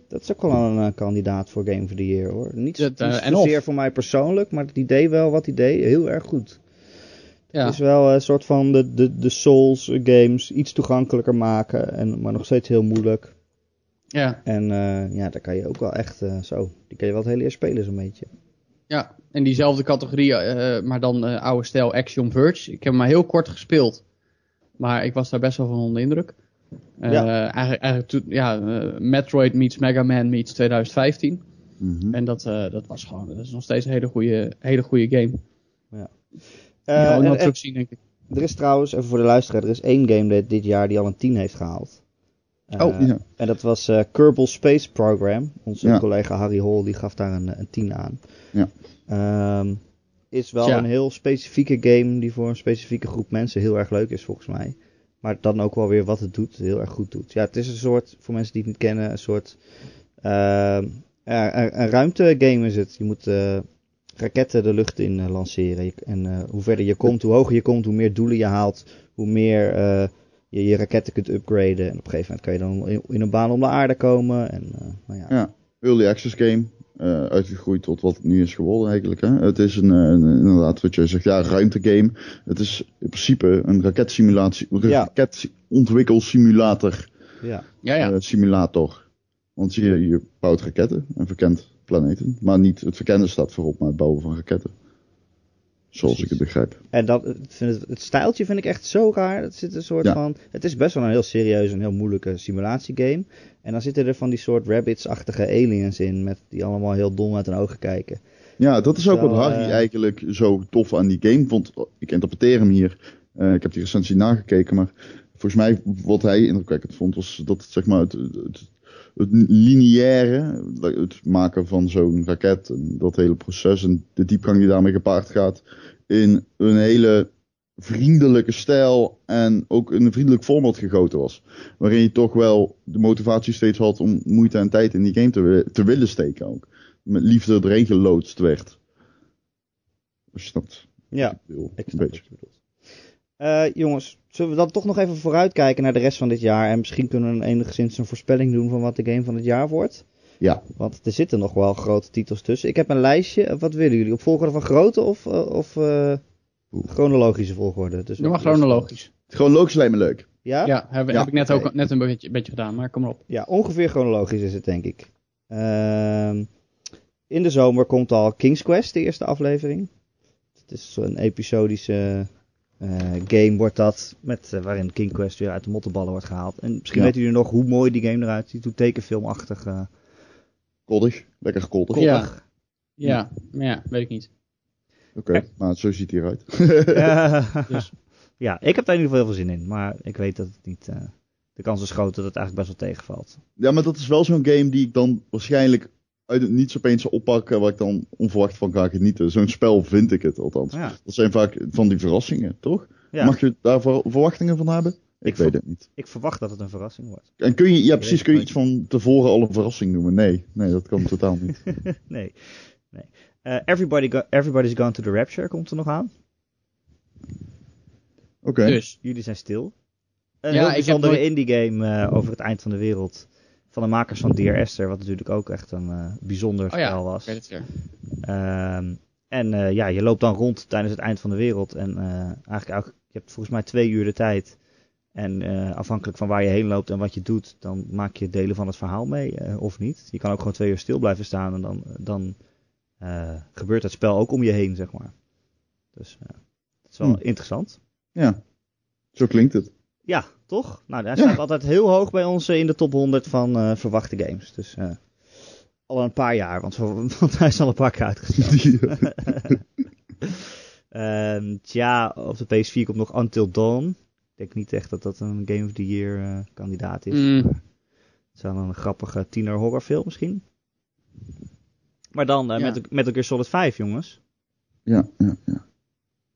Dat is ook wel een eh, kandidaat voor Game of the Year hoor. Niet,
Dat, eh,
niet
en
zozeer
of.
voor mij persoonlijk, maar het idee wel, wat idee, heel erg goed.
Ja.
Het is wel een soort van de, de, de Souls games iets toegankelijker maken, en, maar nog steeds heel moeilijk.
ja.
En ja, daar kan je ook wel echt zo, die kan je wel het hele jaar spelen zo'n beetje.
Ja, in diezelfde categorie, eh, maar dan eh, oude stijl Action Verge. Ik heb hem maar heel kort gespeeld. Maar ik was daar best wel van onder de indruk. Eh,
Ja.
Eigenlijk, eigenlijk ja, Metroid meets Mega Man meets 2015.
Mhm.
En dat, dat was gewoon, dat is nog steeds een hele goede, hele goede game. Die gaan we
en-
nog
en-
terugzien, denk ik.
er is trouwens, even voor de luisteraar, er is één game dit, dit jaar die al een 10 heeft gehaald. Eh,
Oh,
ja.
En dat was eh Kerbal Space Program. Onze
Ja.
collega Harry Hall die gaf daar een, een 10 aan.
Ja.
Ehm, is wel een heel specifieke game die voor een specifieke groep mensen heel erg leuk is volgens mij. Maar dan ook wel weer wat het doet, heel erg goed doet. Ja, het is een soort, voor mensen die het niet kennen, een soort ehm, een, ruimtegame is het. Je moet eh, raketten de lucht in eh, lanceren. En eh, hoe verder je komt, hoe hoger je komt, hoe meer doelen je haalt, hoe meer eh, je je raketten kunt upgraden. En op een gegeven moment kan je dan in, in een baan om de aarde komen. En, eh, nou ja.
Ja, early access game. eh, uitgegroeid tot wat het nu is geworden eigenlijk. Hè? Het is een, eh, een- inderdaad wat je zegt, ja, ruimtegame. Het is in principe een raketsimulatie, een
Ja.
raketontwikkelsimulator
ja.
Ja, ja.
simulator. Want je, je bouwt raketten en verkent planeten. Maar niet het verkennen staat voorop, maar het bouwen van raketten. Zoals
Precies.
ik het begrijp.
En dat, vind het, het stijltje vind ik echt zo raar. Het zit een soort
Ja.
van. Het is best wel een heel serieus en heel moeilijke simulatiegame. En dan zitten er van die soort rabbits-achtige aliens in. Met, die allemaal heel dom uit hun ogen kijken.
Ja, dat is ook
Zo,
wat Harry
eh,
eigenlijk zo tof aan die game vond. Ik interpreteer hem hier. Eh, ik heb die recensie nagekeken, maar volgens mij wat hij indrukwekkend vond was dat zeg maar het, het, het lineaire, het maken van zo'n raket en dat hele proces en de diepgang die daarmee gepaard gaat in een hele vriendelijke stijl en ook in een vriendelijk format gegoten was. Waarin je toch wel de motivatie steeds had om moeite en tijd in die game te, wi- te willen steken ook. Met liefde erin geloodst werd. Als je snapt.
Ja,
Ik
ik
een
snap
beetje.
Eh, jongens, zullen we dan toch nog even vooruitkijken naar de rest van dit jaar? En misschien kunnen we enigszins een voorspelling doen van wat de game van het jaar wordt.
Ja,
Want er zitten nog wel grote titels tussen. Ik heb een lijstje. Wat willen jullie? Op volgorde van grootte of, eh, of eh, chronologische volgorde? Dus
Doe maar chronologisch.
gewoon logisch lijkt me leuk.
Ja?
Ja, heb,
Ja,
heb ik net ook net een beetje, beetje gedaan, maar kom maar op.
Ja, ongeveer chronologisch is het, denk ik. Ehm, in de zomer komt al King's Quest, de eerste aflevering. Het is een episodische game, wordt dat, met, eh, waarin King Quest weer uit de mottenballen wordt gehaald. En misschien
Ja.
weten jullie nog hoe mooi die game eruit ziet, hoe tekenfilmachtig. eh
Koddig. Lekker koddig.
Ja. Ja, maar ja, weet ik niet.
Oké, maar zo ziet hij eruit.
Eh,
Dus.
Ja, ik heb daar in ieder geval heel veel zin in, maar ik weet dat het niet... eh, de kans is groot dat het eigenlijk best wel tegenvalt.
ja, maar dat is wel zo'n game die ik dan waarschijnlijk uit het niets opeens oppakken. Waar ik dan onverwacht van ga genieten. Zo'n spel vind ik het althans.
Ja,
Dat zijn vaak van die verrassingen, toch?
ja.
Mag je daar ver- verwachtingen van hebben? Ik,
Ik
weet het niet.
ik verwacht dat het een verrassing wordt.
En kun je, ja precies, kun je iets van tevoren al een verrassing noemen? Nee, nee, dat kan totaal niet.
nee, nee. Eh, Everybody go- Everybody's Gone to the Rapture komt er nog aan.
Oké.
Dus,
Jullie zijn stil. Een
Ja,
heel
ik heb
bijzondere indie game eh, over het eind van de wereld. Van de makers van Dear Esther, wat natuurlijk ook echt een eh, bijzonder
oh
spel
ja,
was.
ik weet het weer.
Ehm, en eh, ja, je loopt dan rond tijdens het eind van de wereld. En eh, eigenlijk ook, je hebt volgens mij twee uur de tijd. En eh, afhankelijk van waar je heen loopt en wat je doet, dan maak je delen van het verhaal mee eh, of niet. Je kan ook gewoon twee uur stil blijven staan en dan, dan eh, gebeurt het spel ook om je heen, zeg maar. Dus dat is wel
Hmm.
interessant.
Ja, zo klinkt het.
Ja, toch? Nou, hij
Ja.
staat altijd heel hoog bij ons eh, in de top 100 van eh, verwachte games. Dus eh, al een paar jaar, want, want hij is al een paar keer uitgesteld. Ehm tja, op de PS4 komt nog Until Dawn. Ik denk niet echt dat dat een Game of the Year eh, kandidaat is.
Mm.
Het is wel een grappige tiener horrorfilm misschien. Maar dan eh,
Ja.
met Metal Gear Solid 5, jongens.
ja, ja, ja.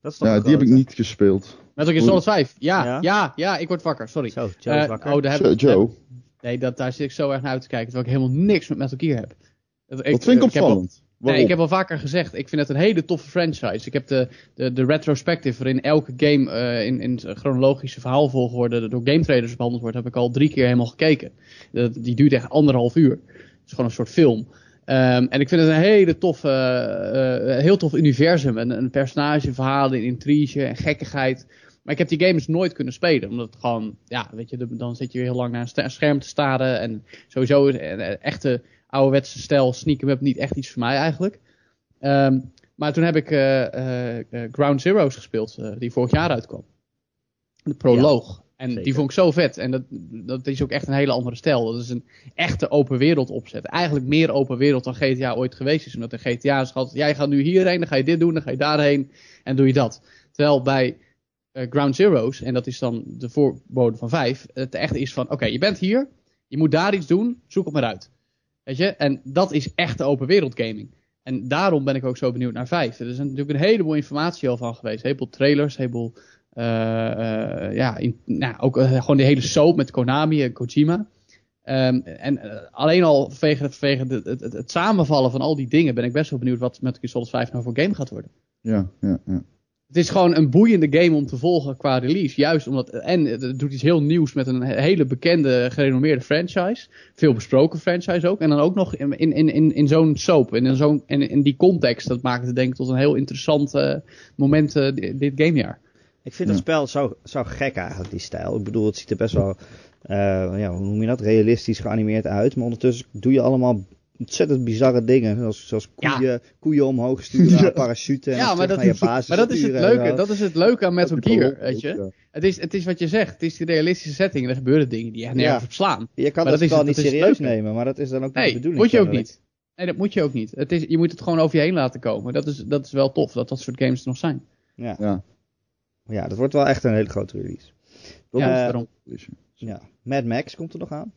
Dat is toch
ja die heb ik niet gespeeld.
Metal Gear Solid 5. Ja,
Ja?
ja, ja, ik word wakker, sorry.
Zo, Joe is
Eh,
wakker.
oh, daar heb ik,
Joe,
Nee, dat, daar zit ik zo erg naar uit te kijken, terwijl ik helemaal niks met Metal Gear heb. Dat,
dat vind ik
al-
opvallend.
Nee, ik heb al vaker gezegd, ik vind het een hele toffe franchise. Ik heb de, de, de retrospective waarin elke game eh, in, in chronologische verhaalvolgorde door game traders behandeld wordt, heb ik al drie keer helemaal gekeken. Dat, die duurt echt anderhalf uur. Het is gewoon een soort film. Ehm, en ik vind het een hele toffe, eh, eh, heel tof universum. Een, een personage, verhalen, intrige en gekkigheid. Maar ik heb die games nooit kunnen spelen. Omdat het gewoon, ja, weet je, dan zit je heel lang naar een scherm te staren. En sowieso is een, echte ouderwetse stijl sneak 'em up niet echt iets voor mij eigenlijk. Ehm, maar toen heb ik eh, Ground Zeroes gespeeld, die vorig jaar uitkwam. De proloog. En
zeker.
die vond ik zo vet. En dat, dat is ook echt een hele andere stijl. Dat is een echte open wereld opzet. Eigenlijk meer open wereld dan GTA ooit geweest is. Omdat de GTA is gehad, jij gaat nu hierheen, dan ga je dit doen, dan ga je daarheen en doe je dat. Terwijl bij eh, Ground Zeroes, en dat is dan de voorbode van 5, het echt is van, oké, je bent hier, je moet daar iets doen, zoek het maar uit. Weet je? En dat is echte open wereld gaming. En daarom ben ik ook zo benieuwd naar 5. Er is natuurlijk een heleboel informatie al van geweest. Een heleboel trailers, een heleboel... eh, eh, ja, in, nou, ook eh, gewoon de hele soap met Konami en Kojima. Ehm, en alleen al vanwege, vanwege de- het, het, het samenvallen van al die dingen ben ik best wel benieuwd wat Gear Solid 5 nou voor game gaat worden.
Ja, ja, ja.
Het is gewoon een boeiende game om te volgen qua release. Juist omdat. En het doet iets heel nieuws met een hele bekende, gerenommeerde franchise. Veel besproken franchise ook. En dan ook nog in, in, in, in zo'n soap. En in, zo'n, in, in die context. Dat maakt het denk ik tot een heel interessant moment di- dit gamejaar.
Ik vind
Ja.
dat spel zo, zo gek eigenlijk, die stijl. Ik bedoel, het ziet er best wel, eh, ja, hoe noem je dat, realistisch geanimeerd uit. Maar ondertussen doe je allemaal ontzettend bizarre dingen. Zoals, zoals
Ja.
koeien, koeien omhoog sturen,
Ja.
parachute en
Ja, maar dat,
naar je basis
maar dat is het leuke. Dat is het leuke aan Metal Gear. Weet je?
ja.
Het, is, het is wat je zegt. Het is die realistische setting. En er gebeuren dingen die echt nergens
Ja.
op slaan.
Je kan
Maar
dat
het-
niet
het
serieus nemen, maar dat is dan ook niet de
Nee,
bedoeling.
moet je ook niet. Nee, dat moet je ook niet. Het is, je moet het gewoon over je heen laten komen. Dat is, dat is wel tof, dat dat soort games er nog zijn.
Ja.
Ja. dat wordt wel echt een hele grote release.
Dat
Ja,
is-
Daarom.
Ja. Mad Max komt er nog aan.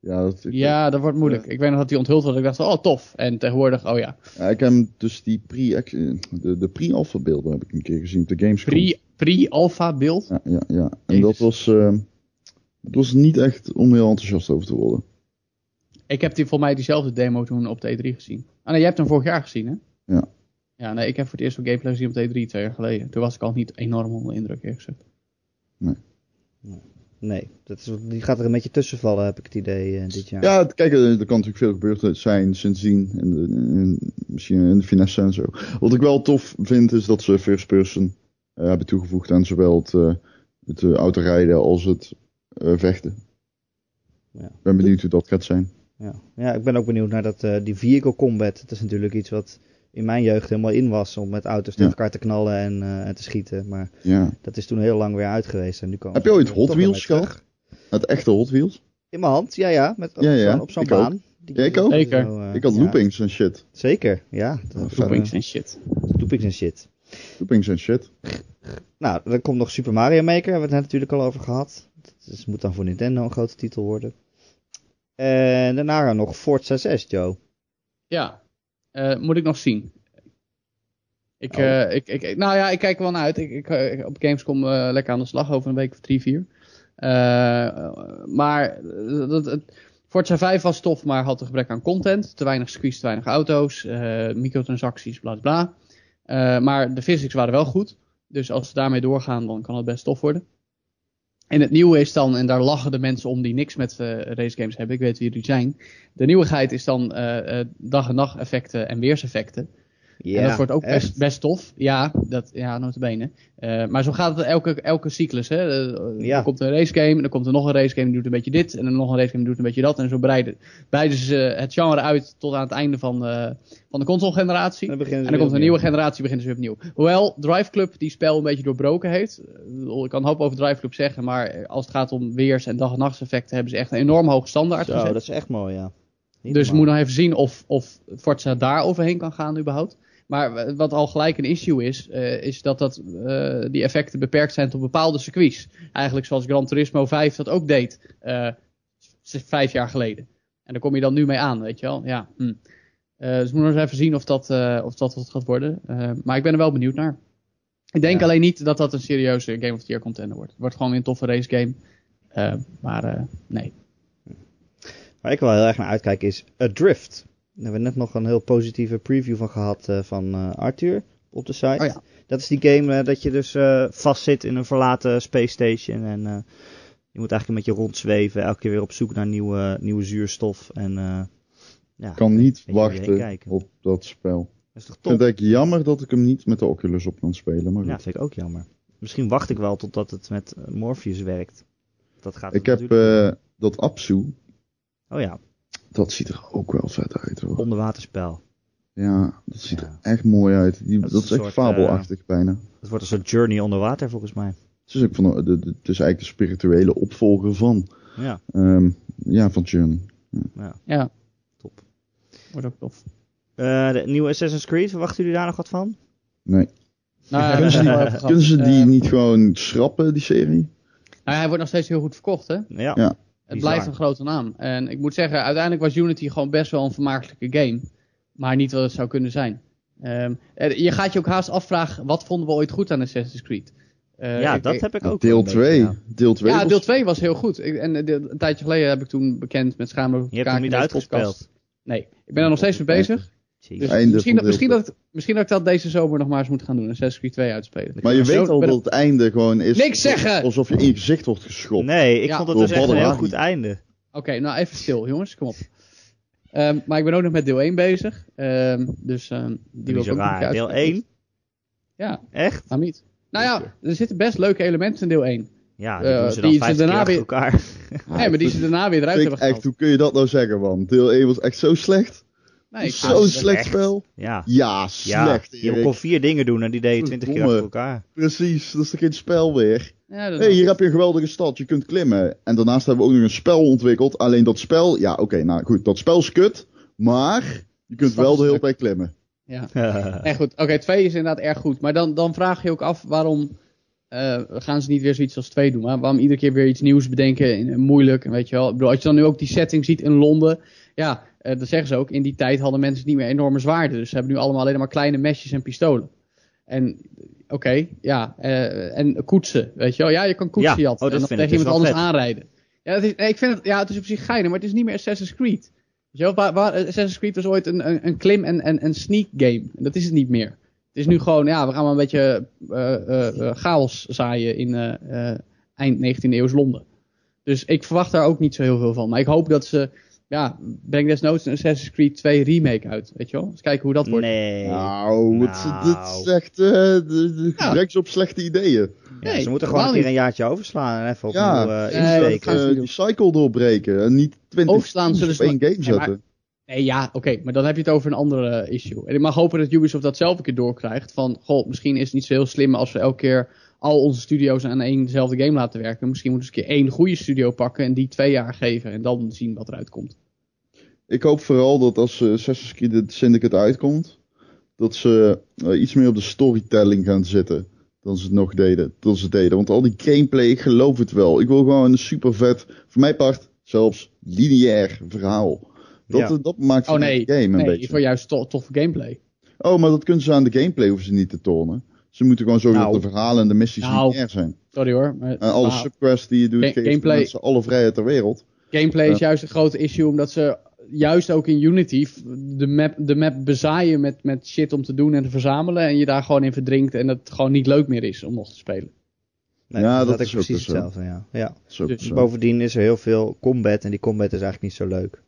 ja, dat, ik,
Ja, dat wordt moeilijk. Ik weet nog dat die onthuld was. Ik dacht, oh tof. En tegenwoordig, oh ja.
ja, ik heb hem dus die pre, de, de pre-alpha beelden heb ik een keer gezien op de Gamescom.
Pre- Pre-alpha beeld.
Ja, ja, ja. En
Jezus.
dat was, eh, dat was niet echt om heel enthousiast over te worden.
Ik heb die, voor mij diezelfde demo toen op de E3 gezien. Ah nee, jij hebt hem vorig jaar gezien hè?
Ja.
Ja, nee, ik heb voor het eerst wel gameplay gezien op de E3 twee jaar geleden. Toen was ik al niet enorm onder de indruk eerlijk gezegd.
Nee, dat is, die gaat er een beetje tussen vallen, heb ik het idee, eh, dit jaar.
Ja, kijk, er, er kan natuurlijk veel gebeurd zijn sindsdien. En, de- en misschien in de finesse en zo. Wat ik wel tof vind, is dat ze first person eh, hebben toegevoegd aan zowel het, eh, het autorijden als het eh, vechten.
Ja.
Ik ben benieuwd hoe dat gaat zijn.
Ja. ja, ik ben ook benieuwd naar dat, eh, die vehicle combat. Dat is natuurlijk iets wat in mijn jeugd helemaal in was. Om met auto's tegen
Ja.
elkaar te knallen en, eh, en te schieten. Maar
Ja.
dat is toen heel lang weer uit geweest. En nu komen
Heb je ooit Hot Wheels gehad? Het echte Hot Wheels?
In mijn hand, ja ja. Met, op
Ja, ja,
zo'n- op zo'n
ook.
baan. Die-
Ja, ik ook.
Zeker.
zo, eh,
ik had
ja,
loopings en shit.
Zeker, ja. Dat-
Ja,
Loopings en shit.
Loopings en shit.
Loopings en shit.
Nou, dan komt nog Super Mario Maker. Hebben we het net natuurlijk al over gehad. Dat is, moet dan voor Nintendo een grote titel worden. En daarna nog Forza 6, Joe.
Ja, Eh, moet ik nog zien. Ik,
Oh.
eh, ik, ik, ik- nou ja, ik kijk er wel naar uit. Ik, ik, eh, op Gamescom eh, lekker aan de slag over een week of drie, vier. Maar dat, het, Forza 5 was tof, maar had een gebrek aan content. Te weinig circuits, te weinig auto's, microtransacties, bla bla. Maar de physics waren wel goed. Dus als ze daarmee doorgaan, dan kan het best tof worden. En het nieuwe is dan, en daar lachen de mensen om die niks met eh racegames hebben, ik weet wie jullie zijn. De nieuwigheid is dan eh, eh, dag- en nacht effecten en weerseffecten.
Ja,
en dat wordt ook
echt.
best, best tof. Ja, dat, ja notabene. Eh maar zo gaat het elke, elke cyclus. Hè. Eh,
Ja.
Er komt een racegame, en dan komt er nog een racegame die doet een beetje dit. En dan nog een racegame die doet een beetje dat. En zo breiden, breiden ze het genre uit tot aan het einde van, eh, van de console-generatie. En dan komt een nieuwe generatie, beginnen ze weer opnieuw. Hoewel Drive Club die spel een beetje doorbroken heeft. Eh, Ik kan een hoop over Drive Club zeggen, maar als het gaat om weers- en dag- en nachtseffecten hebben ze echt een enorm hoge standaard
Zo,
gezet.
dat is echt mooi, ja. Niet
Dus moeten nog even zien of, of Forza daar overheen kan gaan überhaupt. Maar wat al gelijk een issue is, eh, is dat, dat eh, die effecten beperkt zijn tot bepaalde circuits. Eigenlijk zoals Gran Turismo 5 dat ook deed, eh, vijf jaar geleden. En daar kom je dan nu mee aan, weet je wel. Ja, hm. Dus we moeten nog eens even zien of dat, of dat wat gaat worden. Maar ik ben er wel benieuwd naar. Ik denk
Ja.
alleen niet dat dat een serieuze Game of the Year contender wordt. Het wordt gewoon weer een toffe race game. Maar nee.
Waar ik wel heel erg naar uitkijk is Adrift. Daar hebben we net nog een heel positieve preview van gehad eh, van eh, Arthur op de site.
Oh ja.
Dat is die game eh, dat je dus eh vast zit in een verlaten space station. En eh, je moet eigenlijk een beetje rondzweven. Elke keer weer op zoek naar nieuwe, nieuwe zuurstof. En eh, ja,
Ik kan niet wachten op dat spel.
dat is toch
Ik vind
top?
het eigenlijk jammer dat ik hem niet met de Oculus op kan spelen. Maar
Ja, vind ik ook jammer. Misschien wacht ik wel totdat het met Morpheus werkt. Dat gaat
ik heb eh, dat Apsu.
Oh ja,
Dat ziet er ook wel vet uit hoor.
onderwaterspel.
Ja, dat ziet
Ja.
er echt mooi uit. Die,
Dat
dat,
is
echt
soort,
fabelachtig bijna.
Het wordt een soort journey onder water volgens mij.
Het is, ook van, de, de, de- het is eigenlijk de spirituele opvolger van,
Ja,
ehm, ja, van Journey.
Ja,
top.
wordt ook tof.
Eh, de nieuwe Assassin's Creed, verwachten jullie daar nog wat van?
Nee.
Nou, ja,
Kunnen ze, kunnen die
Eh,
niet gewoon schrappen, die serie?
nou, hij wordt nog steeds heel goed verkocht, hè?
Ja.
Ja.
Het
Bizar.
blijft een grote naam. En ik moet zeggen, uiteindelijk was Unity gewoon best wel een vermakelijke game. Maar niet wat het zou kunnen zijn. Ehm, je gaat je ook haast afvragen, wat vonden we ooit goed aan Assassin's Creed? Eh,
ja,
ik-
dat heb ik ook.
Deel
een beetje,
2.
ja.
Deel 2
Ja,
was-
deel 2 was heel goed. Ik, en eh, de- een tijdje geleden heb ik toen bekend met schamen.
Je hebt hem niet uitgespeeld.
Nee, ik ben er nog steeds mee bezig. Dus
Einde
misschien, dat, misschien, dat, ik- misschien dat ik dat deze zomer nog maar eens moet gaan doen. Assassin's Creed 2 uitspelen.
Maar je
Zo,
weet al dat het einde gewoon is...
Niks zeggen!
Alsof je in je gezicht wordt geschopt.
Nee, ik
Ja.
vond het dus echt een heel goed einde.
Oké, nou even stil jongens, kom op. Ehm, maar ik ben ook nog met deel 1 bezig. Ehm, dus ehm, die wil ik ook
raar. Deel
uitspelen.
1?
Ja,
Echt?
niet? Nou ja, er zitten best leuke elementen in deel 1.
Ja, die
Eh,
doen ze
die
dan
ze
50
daarna
keer
weer-
achter elkaar.
nee, maar die ze daarna weer eruit hebben
echt, hoe kun je dat nou zeggen, man? Deel 1 was echt zo slecht.
Nee,
Zo'n slecht
echt.
spel.
Ja.
Ja,
Ja,
slecht,
je kon vier dingen doen en die deed je 20 keer achter elkaar.
Precies, dat is toch geen spel weer?
ja,
hey, hier heb je een geweldige stad, je kunt klimmen. En daarnaast hebben we ook nog een spel ontwikkeld. Alleen dat spel, ja oké, nou goed, dat spel is kut. Maar je kunt wel de hele tijd klimmen.
Ja. Nee, goed. Oké, 2 is inderdaad erg goed. Maar dan, dan vraag je ook af waarom eh, gaan ze niet weer zoiets als 2 doen. Maar waarom iedere keer weer iets nieuws bedenken en, en moeilijk. En weet je wel. Ik bedoel, als je dan nu ook die setting ziet in Londen. Ja, eh dat zeggen ze ook. In die tijd hadden mensen niet meer enorme zwaarden. Dus ze hebben nu allemaal alleen maar kleine mesjes en pistolen. En oké, ja. eh, en koetsen, weet je wel. Ja, je kan koetsen
Ja,
jatten.
oh, dat
en dan tegen
dus
iemand anders
vet.
aanrijden. Ja, het is, nee, ik vind het, ja, het is op zich geinig, maar het is niet meer Assassin's Creed. Weet je wel, waar, Assassin's Creed was ooit een, een, een klim- en, en, en sneak game. En dat is het niet meer. Het is nu gewoon, ja, we gaan maar een beetje eh, eh, eh, chaos zaaien in eh, eh, eind 19e eeuws Londen. Dus ik verwacht daar ook niet zo heel veel van. Maar ik hoop dat ze, ja, breng desnoods een Assassin's Creed 2 remake uit. Weet je wel? Eens kijken hoe dat wordt.
Nee.
Nou,
Nou.
dit is echt, eh de,
Ja.
op slechte ideeën.
Ja,
Nee,
ze moeten gewoon een keer een jaartje overslaan en even opnieuw
Ja.
eh,
Nee, dat
insteken.
Eh, die
doen.
cycle doorbreken en niet 20
Overslaan zullen ze
één game
Nee, maar-
zetten.
Nee, ja, oké, maar dan heb je het over een andere issue. En ik mag hopen dat Ubisoft dat zelf een keer doorkrijgt. Van, goh, misschien is het niet zo heel slim als we elke keer al onze studio's aan éénzelfde game laten werken. Misschien moeten we eens een keer één goede studio pakken en die twee jaar geven. En dan zien wat eruit komt.
Ik hoop vooral dat als eh, Assassin's Creed Syndicate uitkomt, dat ze eh, iets meer op de storytelling gaan zitten dan ze het nog deden. Dan ze deden. Want al die gameplay, ik geloof het wel. Ik wil gewoon een super vet, voor mijn part zelfs lineair verhaal. Dat,
Ja.
dat maakt
Oh nee,
de game een
nee
beetje.
voor juist to toffe gameplay.
Oh, maar dat kunnen ze aan de gameplay hoeven ze niet te tonen. Ze moeten gewoon zorgen
Nou.
dat de verhalen en de missies
Nou.
lineair zijn.
Sorry hoor. Maar,
En alle subquests die je doet,
Ga- gameplay-
mensen alle vrijheid ter wereld.
gameplay is
Ja.
juist een grote issue omdat ze juist ook in Unity de map, de map bezaaien met, met shit om te doen en te verzamelen. En je daar gewoon in verdrinkt en het gewoon niet leuk meer is om nog te spelen.
Nee,
Ja,
dat,
dat
is
is ook
precies
dus zo.
hetzelfde, ja. ja.
Zo,
Dus
zo.
Bovendien is er heel veel combat en die combat is eigenlijk niet zo leuk.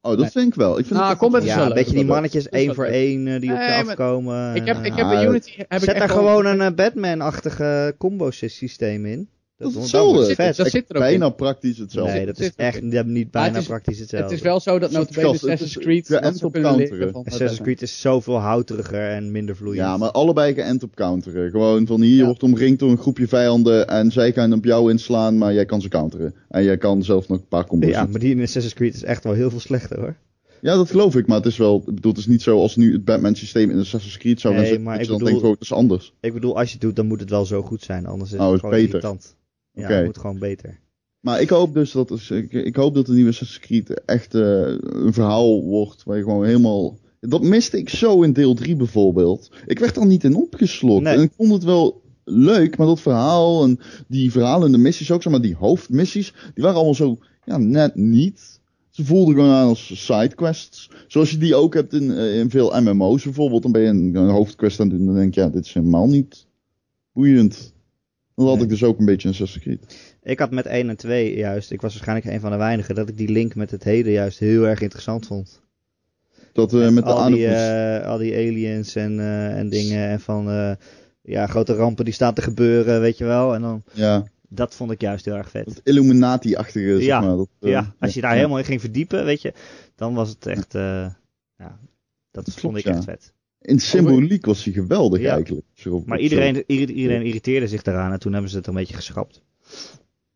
Oh, dat
Nee.
vind ik wel. Ik vind
Nou,
het
combat is
Ja,
wel
een beetje die mannetjes één voor één eh, die op je afkomen.
Ik heb, ik
eh,
heb bij
Ah,
Unity... Heb ik
Zet daar gewoon een eh, Batman-achtige combo systeem in.
Dat is hetzelfde.
zit-
vet.
dat zit er ook
bijna
in.
praktisch hetzelfde.
Nee, dat is echt niet- bijna
het is-
praktisch hetzelfde.
Het is wel zo dat notabene
het
Assassin's Creed...
geënt
dat ze
op
kunnen leren
counteren.
Assassin's. Creed is zoveel houteriger en minder vloeiend.
Ja, maar allebei geënt op counteren. Gewoon van hier
Ja.
wordt omringd door een groepje vijanden en zij gaan op jou inslaan, maar jij kan ze counteren. En jij kan zelf nog een paar combos
Ja, maar die in Assassin's Creed is echt wel heel veel slechter hoor.
Ja, dat geloof ik, maar het is wel, ik bedoel, het is niet zo als nu het Batman systeem in Assassin's Creed zou gaan
Nee,
zitten,
maar
dat
ik
dan
bedoel-
oh, het is anders.
Ik bedoel, als je het doet, dan moet het wel zo goed zijn. Anders is
Oh,
het
is
gewoon
beter.
irritant. Ja, het moet gewoon beter.
Maar ik hoop dus dat, ik, ik hoop dat de nieuwe Assassin's Creed echt eh, een verhaal wordt waar je gewoon helemaal... Dat miste ik zo in deel 3 bijvoorbeeld. Ik werd er niet in opgeslokt.
Nee.
En ik vond het wel leuk, maar dat verhaal en die verhalen en de missies ook, zeg maar die hoofdmissies, die waren allemaal zo, ja, net niet. Ze voelden gewoon aan als sidequests. Zoals je die ook hebt in, eh, in veel MMO's bijvoorbeeld. Dan ben je een, een hoofdquest aan het doen en dan denk je, ja, dit is helemaal niet boeiend. Dat had ik dus ook een beetje in Assassin's Creed.
Ik had met 1 en 2 juist, ik was waarschijnlijk een van de weinigen, dat ik die link met het heden juist heel erg interessant vond.
Dat eh, met de
al, die, eh, al die aliens en, eh, en dingen en van ja, grote rampen die staan te gebeuren, weet je wel. En dan,
Ja,
dat vond ik juist heel erg vet.
dat Illuminati-achtige, zeg
Ja,
maar. Dat,
ja, als je daar
ja.
helemaal in ging verdiepen, weet je, dan was het echt, ja, Dat vond ik echt vet.
In symboliek was hij geweldig
Ja.
eigenlijk. Zo-
Maar iedereen, ieder- iedereen irriteerde zich daaraan en toen hebben ze het een beetje geschrapt.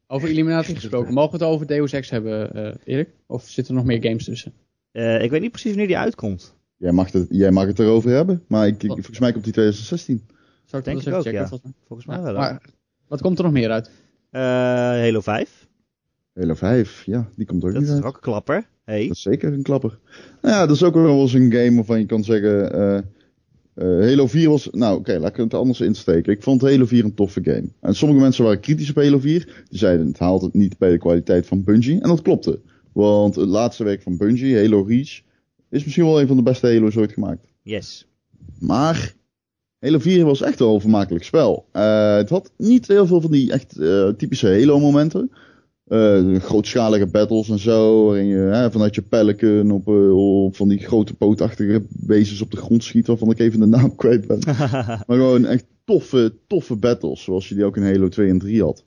Over Illuminati gesproken, mogen we het over Deus Ex hebben, eh Erik? Of zitten er nog meer games tussen?
Eh, ik weet niet precies wanneer die uitkomt.
Jij, mag het, jij mag het erover hebben, maar ik, ik- volgens mij komt die 2016.
Zou ik
Denk
dat
ik ook,
checken?
ja.
volgens mij?
Volgens mij
Ja,
wel.
maar wat komt er nog meer uit?
Eh, Halo 5.
Halo 5, ja, die komt ook
Dat
niet
is
uit.
toch ook een klapper. Hey.
Dat is zeker een klapper. Nou ja, dat is ook wel eens een game waarvan je kan zeggen... eh, Halo 4 was... Nou oké, laat ik het anders insteken. Ik vond Halo 4 een toffe game. En sommige mensen waren kritisch op Halo 4. Die zeiden het haalt het niet bij de kwaliteit van Bungie. En dat klopte. Want het laatste werk van Bungie, Halo Reach... is misschien wel een van de beste Halo's ooit gemaakt.
Yes.
Maar Halo 4 was echt wel een vermakelijk spel. Eh, het had niet heel veel van die echt typische Halo Eh, grootschalige battles en zo. Waarin je hè, vanuit je pelican op, eh, op van die grote pootachtige wezens op de grond schiet. Waarvan ik even de naam kwijt ben. maar gewoon echt toffe, toffe battles. Zoals je die ook in Halo 2 en 3 had.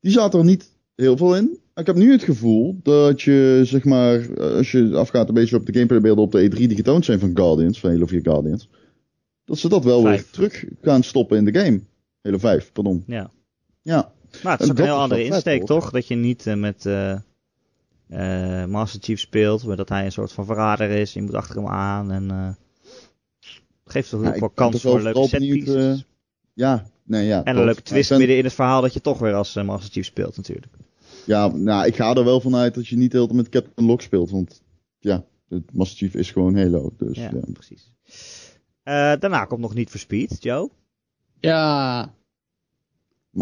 Die zaten er niet heel veel in. Ik heb nu het gevoel dat je, zeg maar, eh, als je afgaat een beetje op de gameplaybeelden op de E3 die getoond zijn van Guardians, van Halo 4 Guardians. Dat ze dat wel
Vijf.
weer terug gaan stoppen in de game. Halo 5, pardon.
ja.
Ja,
Maar het is
En
ook een heel andere insteek, toch? Dat je niet eh, met eh, eh, Master Chief speelt, maar dat hij een soort van verrader is. Je moet achter hem aan en eh geeft toch
Ja,
ook wel kans voor leuke setpieces.
ja, nee, ja.
en een leuke twist
ben-
midden in het verhaal dat je toch weer als Master Chief speelt natuurlijk.
Ja, nou, ik ga er wel vanuit dat je niet heel met Captain Lock speelt. Want ja, het Master Chief is gewoon Halo. Dus
Ja,
ja.
precies. Eh, daarna komt nog niet for Speed, Joe.
Ja,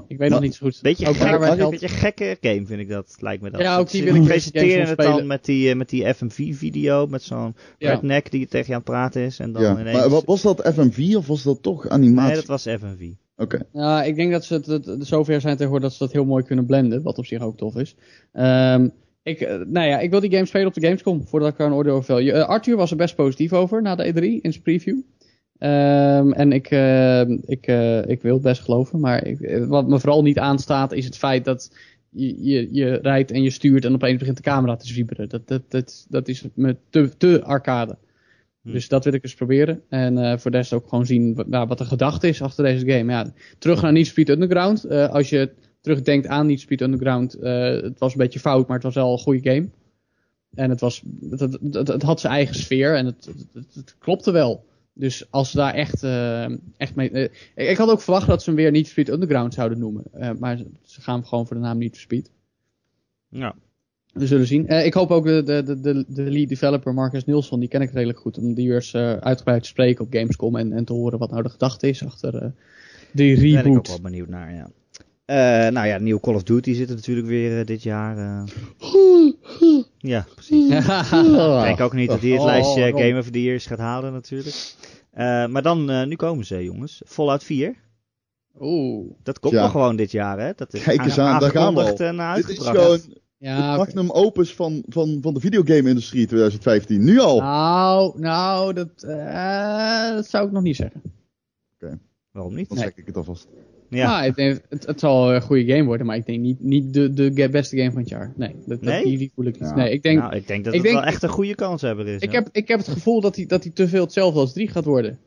ik weet
maar-
nog niet zo goed.
Beetje,
Ook
gek, een beetje gekke game vind ik dat, lijkt me dat.
Ja, ook
Ze-
die wil ik
presenteren het dan
spelen.
met die, eh, met die FMV-video, met zo'n
Ja.
redneck die tegen je aan het praten is. En dan
ja.
ineens...
Maar wa- was dat FMV of was dat toch animatie?
Nee, dat was FMV.
Oké.
Ja, ik denk dat ze het, het, het zover zijn tegenwoordig dat ze dat heel mooi kunnen blenden, wat op zich ook tof is. Ehm, ik, eh, nou ja, ik wil die game spelen op de Gamescom, voordat ik er een oordeel over vel. Je- eh, Arthur was er best positief over na de E3 in zijn preview. Ehm, en ik, eh, ik, eh, ik wil het best geloven, maar ik, eh, wat me vooral niet aanstaat is het feit dat je, je, je rijdt en je stuurt en opeens begint de camera te zwieberen. Dat, dat, dat, dat is me te, te arcade.
Hm.
Dus dat wil ik eens proberen. En eh, voor de rest ook gewoon zien wat, nou, wat de gedachte is achter deze game. Ja, terug naar Need Speed Underground. Als je terugdenkt aan Need Speed Underground, het was een beetje fout, maar het was wel een goede game. En het, was, het, het, het, het had zijn eigen sfeer en het- het klopte wel. Dus als ze daar echt, eh, echt mee... eh, ik, had ook verwacht dat ze hem weer for Speed Underground zouden noemen. Eh, maar ze, gaan gewoon voor de naam for Speed.
Ja.
We zullen zien. Ik hoop ook de, de, de, de, lead developer Marcus Nilsson, die ken ik redelijk goed, om die weer eens uitgebreid te spreken op Gamescom en, en te horen wat nou de gedachte is achter die
Daar ben ik ook
reboot.
wel benieuwd naar, ja. Eh, nou ja, nieuw Call of Duty zit er natuurlijk weer eh, dit jaar. eh. Ja, precies. Ik denk ook niet dat hij het
Oh,
lijstje. Game of the Years gaat halen natuurlijk. Eh, maar dan, eh, nu komen ze jongens. Fallout 4.
Oeh.
Dat komt
Ja.
nog gewoon dit jaar hè. Dat is
Kijk eens aan, daar gaan we
en
Dit is gewoon
Ja,
het
oké.
magnum opus van, van, van de videogame-industrie 2015. Nu al.
Nou, nou, dat, eh, dat zou ik nog niet zeggen.
Waarom niet?
Dan
nee.
zeg ik het alvast.
Ja.
Nou, het, het zal een goede game worden, maar ik denk niet, niet de, de beste game van het jaar. Nee, dat,
Nee?
die, die voel ik niet.
Ja.
Nee, ik denk,
nou, ik denk dat
ik
het
denk-
wel echt een goede kans hebben is.
ik,
hè.
heb, ik heb het gevoel dat hij dat hij te veel hetzelfde als 3 gaat worden.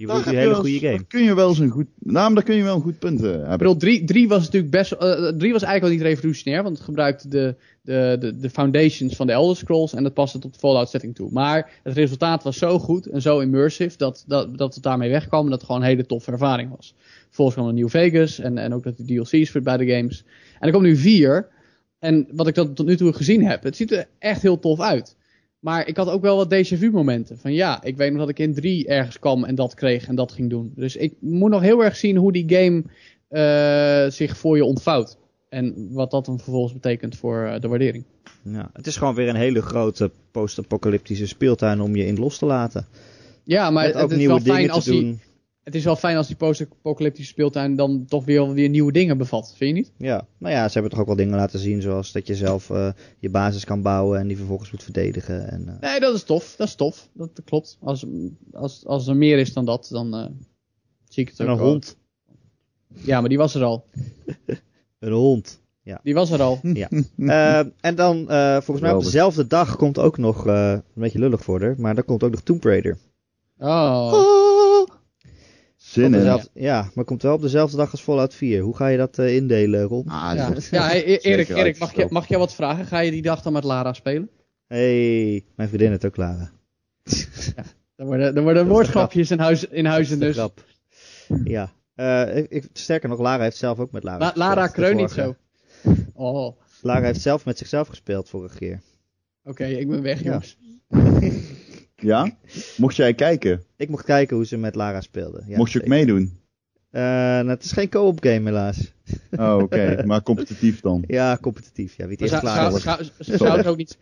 Je die
je
hele goede game.
kun je wel eens een goed... Nou, daar kun je wel een goed punt eh,
Ik
hebben.
bedoel, 3, 3 was natuurlijk best. eh 3 was eigenlijk al niet revolutionair, want het gebruikte de, de, de, de foundations van de Elder Scrolls en dat paste tot de Fallout setting toe. Maar het resultaat was zo goed en zo immersive dat, dat, dat het daarmee wegkwam en dat het gewoon een hele toffe ervaring was. Vervolgens kwam een New Vegas en, en ook dat de DLC's voor bij de games. En er komt nu 4. En wat ik dat tot nu toe gezien heb, het ziet er echt heel tof uit. Maar ik had ook wel wat déjà vu momenten. Van ja, ik weet nog dat ik in 3 ergens kwam en dat kreeg en dat ging doen. Dus ik moet nog heel erg zien hoe die game eh, zich voor je ontvouwt. En wat dat dan vervolgens betekent voor eh, de waardering.
Ja, het is gewoon weer een hele grote post-apocalyptische speeltuin om je in los te laten.
Ja, maar
Met
het,
ook
het is
nieuwe
wel fijn als die. Het is wel fijn als die post-apocalyptische speeltuin dan toch weer, weer nieuwe dingen bevat. Vind je niet?
Ja, nou ja, ze hebben toch ook wel dingen laten zien, zoals dat je zelf eh, je basis kan bouwen en die vervolgens moet verdedigen. En, eh,
Nee, dat is tof. Dat is tof. Dat, dat klopt. Als, als, als er meer is dan dat, dan eh, zie ik het
en
ook
een
wel.
hond.
Ja, maar die was er al.
Een hond.
Die was er al.
Ja. En dan, eh, volgens mij op dezelfde dag komt ook nog, eh, een beetje lullig voor haar, maar dan komt ook nog Tomb Raider.
Oh.
Zin
Op
in.
dezelfde- ja, maar komt wel op dezelfde dag als Fallout 4. Hoe ga je dat eh, indelen, Ron?
Ah,
Ja, ja hey, Erik, Erik mag, je, mag je wat vragen? Ga je die dag dan met Lara spelen?
hey, mijn vriendin het ook, Lara.
Er worden, worden woordgrapjes in huis, in huizen dus.
Grap. Ja. Eh, ik, ik- sterker nog, Lara heeft zelf ook met Lara
La,
gespeeld,
Lara kreun niet zo. Oh, oké,
Lara heeft zelf met zichzelf gespeeld vorige keer.
ik ben weg, jongens.
Ja? Mocht jij kijken?
Ik mocht kijken hoe ze met Lara speelde. Ja,
Mocht je ook
zeker.
meedoen?
Eh, nou, het is geen co-op game helaas.
Oh, oké. maar competitief dan?
Ja, competitief. Ja, wie het eerst
zou,
klaar
zou,
wordt.
zou, ze houdt ook niet,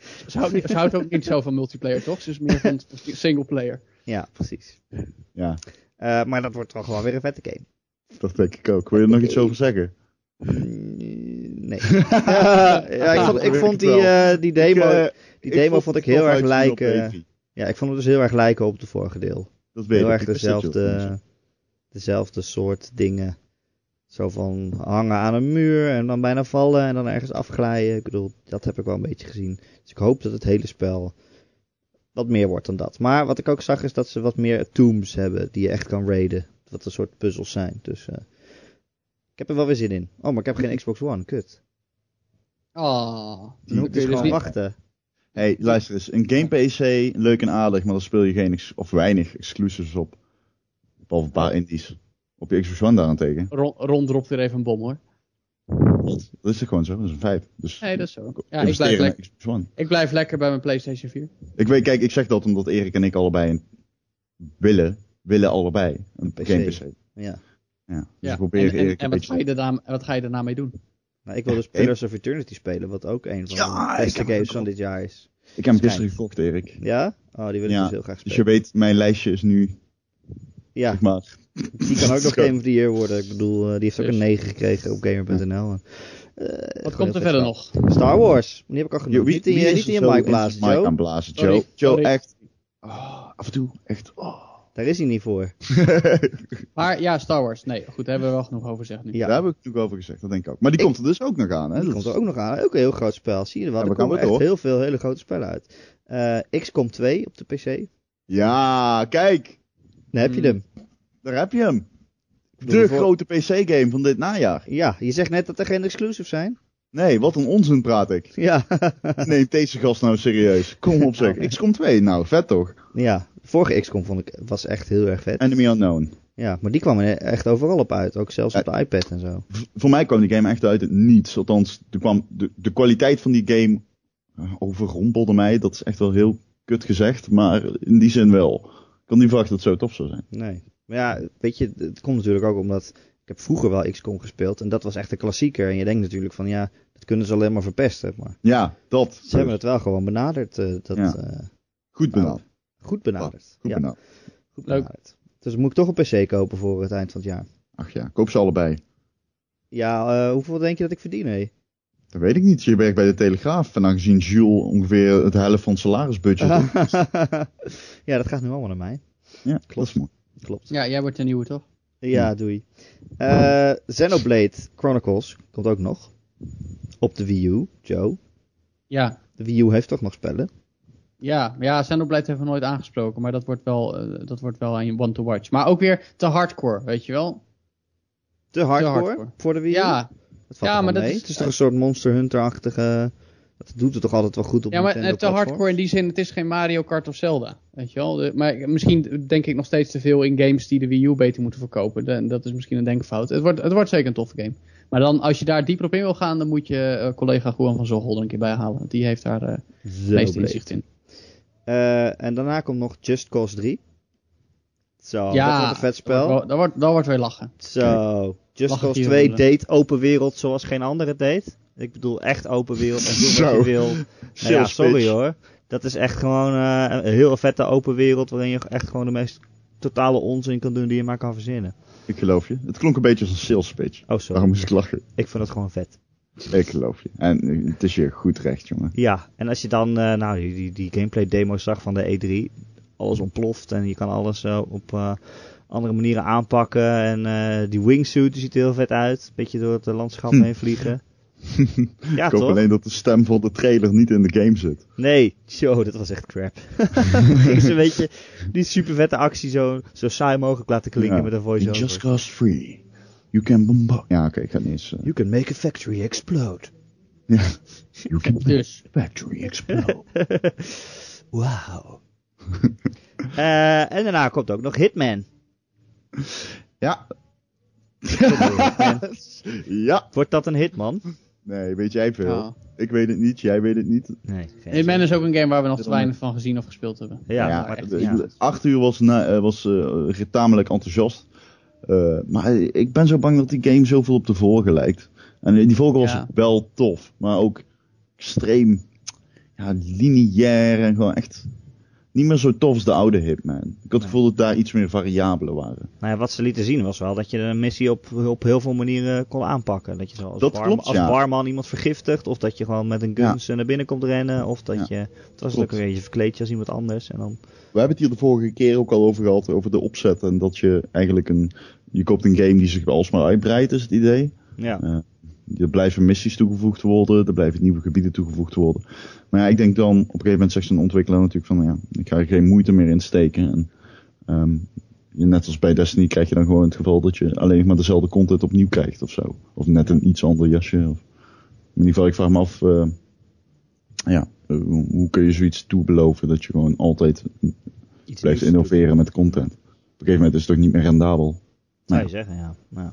niet, ze houdt ook niet zo van multiplayer, toch? Ze is meer van single player.
Ja, precies.
Ja,
Eh, maar dat wordt toch wel weer een vette game.
dat denk ik ook. Wil je er nog iets over zeggen?
Mm, Nee. ja, ja, ik vond, ik vond die, eh, die demo,
Ik,
die demo vond ik heel erg lijken. Ja, ik vond het dus heel erg lijken op het vorige deel.
Dat weet
Heel
ik.
erg dezelfde, dezelfde soort dingen. Zo van hangen aan een muur en dan bijna vallen en dan ergens afglijden. Ik bedoel, dat heb ik wel een beetje gezien. Dus ik hoop dat het hele spel wat meer wordt dan dat. Maar wat ik ook zag is dat ze wat meer tombs hebben die je echt kan raiden. Wat een soort puzzels zijn. Dus eh, ik heb er wel weer zin in. Oh, maar ik heb geen Xbox One. Kut.
Ah,
Dan moet ik dus gewoon
niet-
wachten.
Hey, luister eens. Een game PC, leuk en aardig, maar daar speel je geen, of weinig exclusives op. Behalve een paar indies. Op je Xbox One daarentegen.
Ron, Ron dropt weer even een bom, hoor.
Dat is toch gewoon zo? Dat is een feit. Dus
Nee, dat is zo. Ja, ik blijf,
in
lek-
een Xbox One.
ik blijf lekker bij mijn PlayStation 4.
Ik weet, kijk, ik zeg dat omdat Erik en ik allebei een willen, willen allebei een
PC.
game PC.
Ja.
Ja. Dus
Ja. en en, wat, ga je daarna, wat ga je daarna mee doen?
Nou, ik wil dus Pillars of Eternity spelen, wat ook een van
Ja,
de beste games van dit jaar is.
Ik heb hem gisteren gekocht, Erik.
Ja? Oh, die wil ik
Ja,
dus heel graag
Dus
spelen.
je weet, mijn lijstje is nu,
Ja,
zeg maar...
die kan ook nog Game of the Year worden. Ik bedoel, eh, die heeft ook
Dus.
een 9 gekregen op gamer.nl. Eh,
Wat komt er verder nog?
Star Wars. Die heb ik al genoemd.
wie,
niet in
wie
je,
is
niet in je mic blazen, Joe.
aan blazen?
Sorry,
Joe, Joe
sorry.
echt... ah, af en toe, echt... ah.
Daar is hij niet voor.
Maar ja, Star Wars. Nee, goed, daar hebben we wel genoeg over gezegd nu.
Ja.
Daar heb ik natuurlijk over gezegd, dat denk ik ook. Maar die
Ik-
komt er dus ook nog aan, hè?
Die
Dat
komt
is-
er ook nog aan. Ook een heel groot spel. Zie je wel.
Ja,
er komen echt
door.
heel veel hele grote spellen uit. Eh, XCOM 2 op de PC.
Ja, kijk!
Dan heb je
Hmm.
hem.
Daar heb je hem. De
voor-
grote PC-game van dit najaar.
Ja, je zegt net dat er geen exclusives zijn.
Nee, wat een onzin praat ik.
Ja.
Neem deze gast nou serieus. Kom op zeg. XCOM 2, nou, vet toch?
ja. Vorige XCOM vond ik, was echt heel erg vet.
Enemy Unknown.
Ja, maar die kwam er echt overal op uit. Ook zelfs op de iPad en zo.
Voor mij kwam die game echt uit het niets. Althans, er kwam de, de kwaliteit van die game eh, overrompelde mij. Dat is echt wel heel kut gezegd. Maar in die zin wel. Ik kan niet verwachten dat het zo tof zou zijn.
Nee. Maar ja, weet je, het komt natuurlijk ook omdat... Ik heb vroeger wel XCOM gespeeld en dat was echt een klassieker. En je denkt natuurlijk van ja, dat kunnen ze alleen maar verpesten. Maar
Ja, dat.
ze hebben het wel gewoon benaderd. eh, dat,
Ja.
eh,
Goed benaderd.
Goed benaderd.
Goed
ja,
benaderd.
goed
Leuk.
benaderd. Dus moet ik toch een PC kopen voor het eind van het jaar.
Ach ja, koop ze allebei.
Ja, eh, hoeveel denk je dat ik verdien? hé?
Dat weet ik niet. Je werkt bij de Telegraaf. En aangezien Jules ongeveer het helft van het salarisbudget heeft.
ja, dat gaat nu allemaal naar mij.
Ja, dat is mooi.
Klopt.
Ja, jij wordt de nieuwe, toch?
Ja, doei. Eh Xenoblade Chronicles komt ook nog. Op de Wii U, Joe.
Ja.
De Wii U heeft toch nog spellen?
Ja, ja Xenoblade heeft nog nooit aangesproken, maar dat wordt wel, eh, dat wordt wel een one to watch. Maar ook weer te hardcore, weet je wel?
Te hardcore,
hardcore.
voor de Wii U?
Ja,
dat valt
Ja, maar dat is-
Het is toch een soort Monster Hunter-achtige... Dat doet het toch altijd wel goed op
ja maar
Nintendo
eh, te hardcore in die zin, het is geen Mario Kart of Zelda, weet je wel? De- maar misschien denk ik nog steeds te veel in games die de Wii U beter moeten verkopen. De- dat is misschien een denkfout. Het wordt, het wordt zeker een toffe game. Maar dan, als je daar dieper op in wil gaan, dan moet je eh, collega Juan van Zochel er een keer bij halen. Die heeft daar het meeste inzicht in.
Eh, en daarna komt nog Just Cause 3. Zo,
ja,
dat wordt een vet spel.
Dat wordt, dat wordt, weer lachen.
Zo, Just
Lachen
Cause
hier
2
willen.
deed open wereld zoals geen andere deed. Ik bedoel echt open wereld en doe wat
Zo.
je wil. Nou ja, sorry hoor. Dat is echt gewoon eh, een heel vette open wereld waarin je echt gewoon de meest totale onzin kan doen die je maar kan verzinnen.
Ik geloof je. Het klonk een beetje als een sales pitch.
Oh sorry,
Daarom moest ik lachen.
ik vind het gewoon vet.
Ik geloof je. En eh, het is je goed recht, jongen.
Ja, en als je dan eh, nou, die, die, die gameplay demo's zag van de E3, alles ontploft en je kan alles eh, op andere manieren aanpakken. En die wingsuit die ziet er heel vet uit. Beetje door het landschap
Hm.
heen vliegen. Ja,
ik hoop
toch?
alleen dat de stem voor de trailer niet in de game zit.
Nee, zo, dat was echt crap. Ze een beetje die super vette actie zo, zo saai mogelijk laten klinken
Ja.
met een
You just
voice-over.
cost free. You can bombard. Ja, oké, ik ga niet eens. eh,
You can make a factory explode.
ja. You can make
Dus,
the factory explode.
Wauw. Eh, en daarna komt ook nog Hitman.
ja.
Hitman.
ja.
Wordt dat een Hitman?
Nee, weet jij veel?
ja.
Ik weet het niet, jij weet het niet.
Nee, geen
Hitman is ook een game waar we nog te weinig van gezien of gespeeld hebben.
Ja,
Ja,
maar
echt,
acht uur was, na, eh, was eh, tamelijk enthousiast. Eh, maar ik ben zo bang dat die game zoveel op de vorige lijkt. En die vorige was
Ja.
wel tof, maar ook extreem ja, lineair en gewoon echt niet meer zo tof als de oude Hitman. Ik had het gevoel dat daar iets meer variabelen waren.
Nou ja, wat ze lieten zien was wel dat je een missie op, op heel veel manieren kon aanpakken. Dat je zo als,
Dat
barman,
klopt,
als
ja.
barman iemand vergiftigt. Of dat je gewoon met een guns naar binnen komt rennen. Of dat je, het was ook weer, je verkleed je als iemand anders. En dan,
We hebben het hier de vorige keer ook al over gehad, over de opzet. En dat je eigenlijk een, je koopt een game die zich alsmaar uitbreidt, is het idee.
ja.
Ja. Er blijven missies toegevoegd worden, er blijven nieuwe gebieden toegevoegd worden. Maar ja, ik denk dan, op een gegeven moment zegt zo'n ontwikkelaar natuurlijk van, ja, ik ga er geen moeite meer in steken. En, ehm, je- net als bij Destiny krijg je dan gewoon het geval dat je alleen maar dezelfde content opnieuw krijgt of zo. Of net een iets ander jasje. Of, in ieder geval, ik vraag me af, eh, ja, eh, hoe, hoe kun je zoiets toebeloven dat je gewoon altijd
Iets
blijft innoveren met content. Op een gegeven moment is het toch niet meer rendabel.
Zou
Ja.
je zeggen, ja. ja.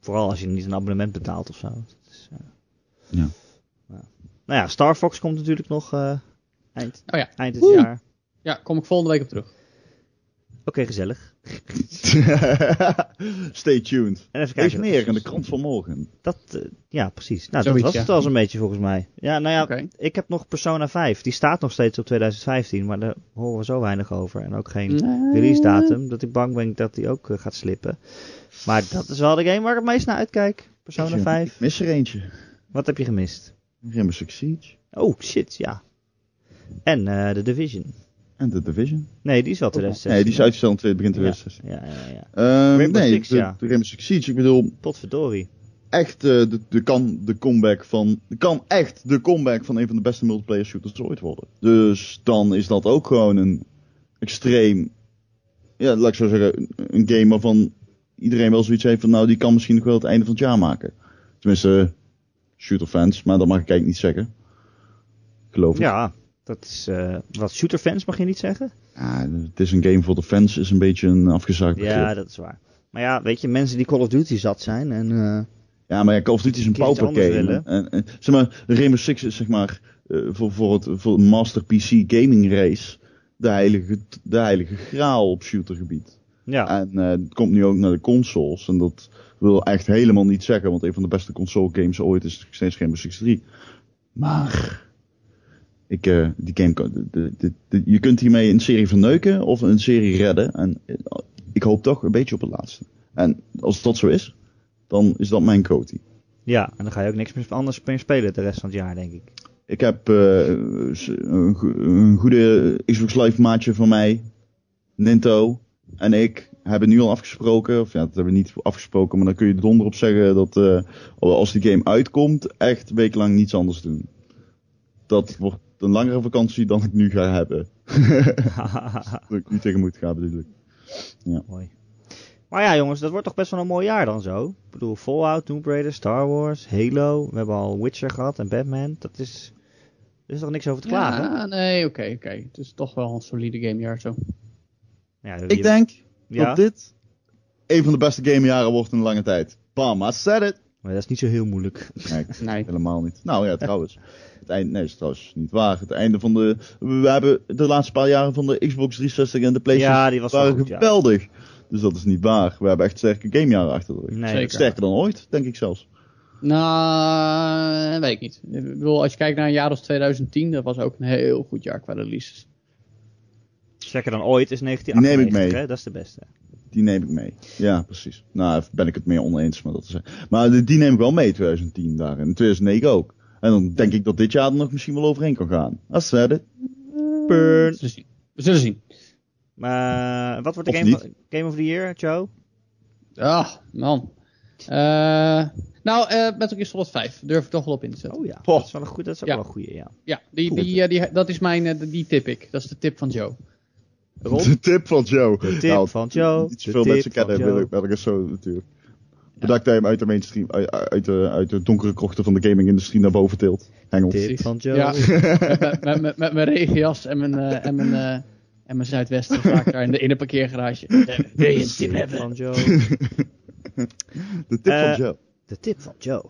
Vooral als je niet een abonnement betaalt of zo. Dat is, eh,
Ja.
ja. Nou ja, Star Fox komt natuurlijk nog eh, eind,
Oh ja.
eind dit jaar.
Ja, kom ik volgende week op terug.
Oké, gezellig.
Stay tuned.
En even kijken.
meer in de krant van morgen.
Dat, eh, ja, precies. Nou,
Zoiets,
dat was
ja.
het wel zo'n beetje volgens mij. Ja, nou ja, ik heb nog Persona 5. Die staat nog steeds op 2015, maar daar horen we zo weinig over. En ook geen
Nee.
release datum, dat ik bang ben dat die ook eh, gaat slippen. Maar dat is wel de game waar ik het meest naar uitkijk. Persona
Ik
5.
mis er eentje.
Wat heb je gemist?
Rainbow Six Siege.
Oh, shit, ja. En eh The Division.
En The Division.
Nee, die is wel 2016.
Nee, die is uitgesteld in begin
Ja,
2016.
ja, ja, ja.
Ehm,
Rainbow
nee,
Six,
de,
ja.
de Rainbow Six Siege. Ik bedoel,
Potverdorie.
echt eh, de, de, kan de comeback van... de kan echt de comeback van een van de beste multiplayer shooters ooit worden. Dus dan is dat ook gewoon een extreem... Ja, laat ik zo zeggen, een game waarvan iedereen wel zoiets heeft van... Nou, die kan misschien nog wel het einde van het jaar maken. Tenminste, shooter fans, maar dat mag ik eigenlijk niet zeggen. Geloof ik.
Ja, dat is... eh, wat, shooterfans mag je niet zeggen?
Ja, het is een game voor de fans, is een beetje een afgezaagd begrip.
Ja, dat is waar. Maar ja, weet je, mensen die Call of Duty zat zijn en... eh,
Ja, maar ja, Call of Duty is een
Een keer iets
pauper
anders
game.
willen.
En, en, zeg maar, de Rainbow Six is zeg maar eh, voor, voor, het, voor Master PC Gaming Race de heilige, de heilige graal op shootergebied.
ja,
En het komt nu ook naar de consoles. En dat wil echt helemaal niet zeggen, want een van de beste console games ooit is nog steeds Rainbow Six 3. Maar ik, eh, die game, de, de, je kunt hiermee een serie verneuken of een serie redden. En eh, ik hoop toch een beetje op het laatste. En als dat zo is, dan is dat mijn coty.
ja, en dan ga je ook niks meer anders meer spelen de rest van het jaar, denk ik.
Ik heb eh, een, een goede Xbox Live maatje van mij, Ninto en ik hebben nu al afgesproken, of ja, dat hebben we niet afgesproken, maar dan kun je donder op zeggen dat eh, als die game uitkomt, echt wekenlang niets anders doen. Dat wordt een langere vakantie dan ik nu ga hebben. Dat ik nu tegen moet gaan bedoel ik.
Mooi. Maar ja, jongens, dat wordt toch best wel een mooi jaar dan zo. Ik bedoel, Fallout, Tomb Raider, Star Wars, Halo. We hebben al Witcher gehad en Batman. Dat is... Er is toch niks over te klagen?
Ja, nee, oké, oké. Het is toch wel een solide gamejaar zo.
Ja,
Ik denk
ja,
dat dit een van de beste gamejaren wordt in een lange tijd. Bam, I said it.
Maar dat is niet zo heel moeilijk.
Nee,
Nee.
helemaal niet. Nou ja, trouwens. Het eind, nee, dat is trouwens niet waar. Het einde van de. We hebben de laatste paar jaren van de Xbox 360 en de PlayStation
Ja, die was wel
waren
goed, ja.
geweldig. Dus dat is niet waar. We hebben echt sterke gamejaren achter de rug.
Nee.
Sterker dan ooit, denk ik zelfs.
Nou, weet ik niet. Ik bedoel, als je kijkt naar een jaar als 2010, dat was ook een heel goed jaar qua releases.
Sterker dan ooit is
neem ik
1998,
mee.
hè? Dat is de beste.
Die neem ik mee. Ja, precies. Nou, ben ik het meer oneens met dat te zeggen. Maar die, die neem ik wel mee, 2010 daar. En 2009 ook. En dan denk ik dat dit jaar er nog misschien wel overheen kan gaan. Als said it.
We
Burn.
zullen zien. We zullen zien.
Maar wat wordt de game, van- game of the Year, Joe?
Ah, man. Eh, nou, eh Metal Gear Solid 5 durf ik toch wel op in te zetten.
Oh ja,
Poh.
dat is wel een, goed, dat is ook
Ja.
wel een goede, ja.
Ja, die, die, eh, die, dat is mijn, eh, die tip ik. Dat is de tip van Joe.
De tip van Joe.
De tip
Nou,
van Joe.
Niet
de
zoveel mensen kennen
Joe.
wil ik Metal Gear Solid natuurlijk. Bedankt dat hij hem uit de mainstream, uit, uit, de, uit de donkere krochten van de gaming-industrie naar boven tilt. Hengel.
Tip van Joe.
Ja. met, met, met, mijn regenjas en mijn, eh, en mijn, eh, en mijn zuidwesten ik daar in de, in de parkeergarage. Eh, Wil je een tip hebben?
van Joe.
De tip
Eh,
van Joe.
De tip van Joe.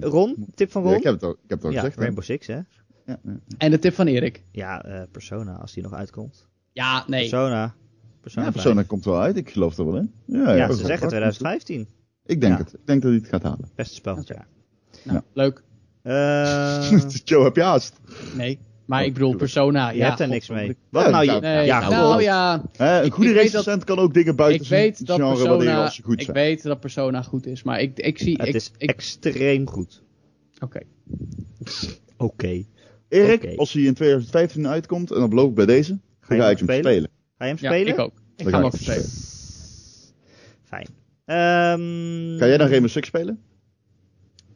Ron? Tip van
Ja,
Ron?
ik heb het al, ik heb het al
Ja,
gezegd. hè.
Rainbow Six, hè?
Ja, ja.
En de tip van Erik.
Ja, eh, Persona, als die nog uitkomt.
Ja, nee.
Persona. Persona,
Ja,
5.
Persona komt wel uit. Ik geloof er wel in. Ja,
Ja,
ja,
ze zeggen
wel.
2015.
Ik denk
Ja.
het. Ik denk dat hij het gaat halen.
Beste spel van het jaar.
Nou, leuk.
Eh,
Joe, heb je haast?
Nee. Maar
Oh,
ik bedoel. Persona.
je
ja,
hebt er niks mee. Wat
Ja,
nou? Je,
Nee,
ja,
nou
gewoon.
ja,
Hè, een
Ik-
goede
ik
recensent kan ook dingen buiten
ik weet dat
genre waarderen
Persona,
als ze goed
ik
zijn.
weet dat Persona goed is, maar ik, ik zie,
Het
ik,
is
ik,
extreem goed.
oké.
Oké.
Erik,
Oké.
als hij in 2015 uitkomt, en dan beloof ik bij deze,
Ga je
ga
hem
ik hem
spelen?
spelen.
Ga je hem
Ja,
spelen?
ik ook. Ik ga hem ook spelen.
Fijn. Ehm,
Ga jij dan Rainbow Six spelen?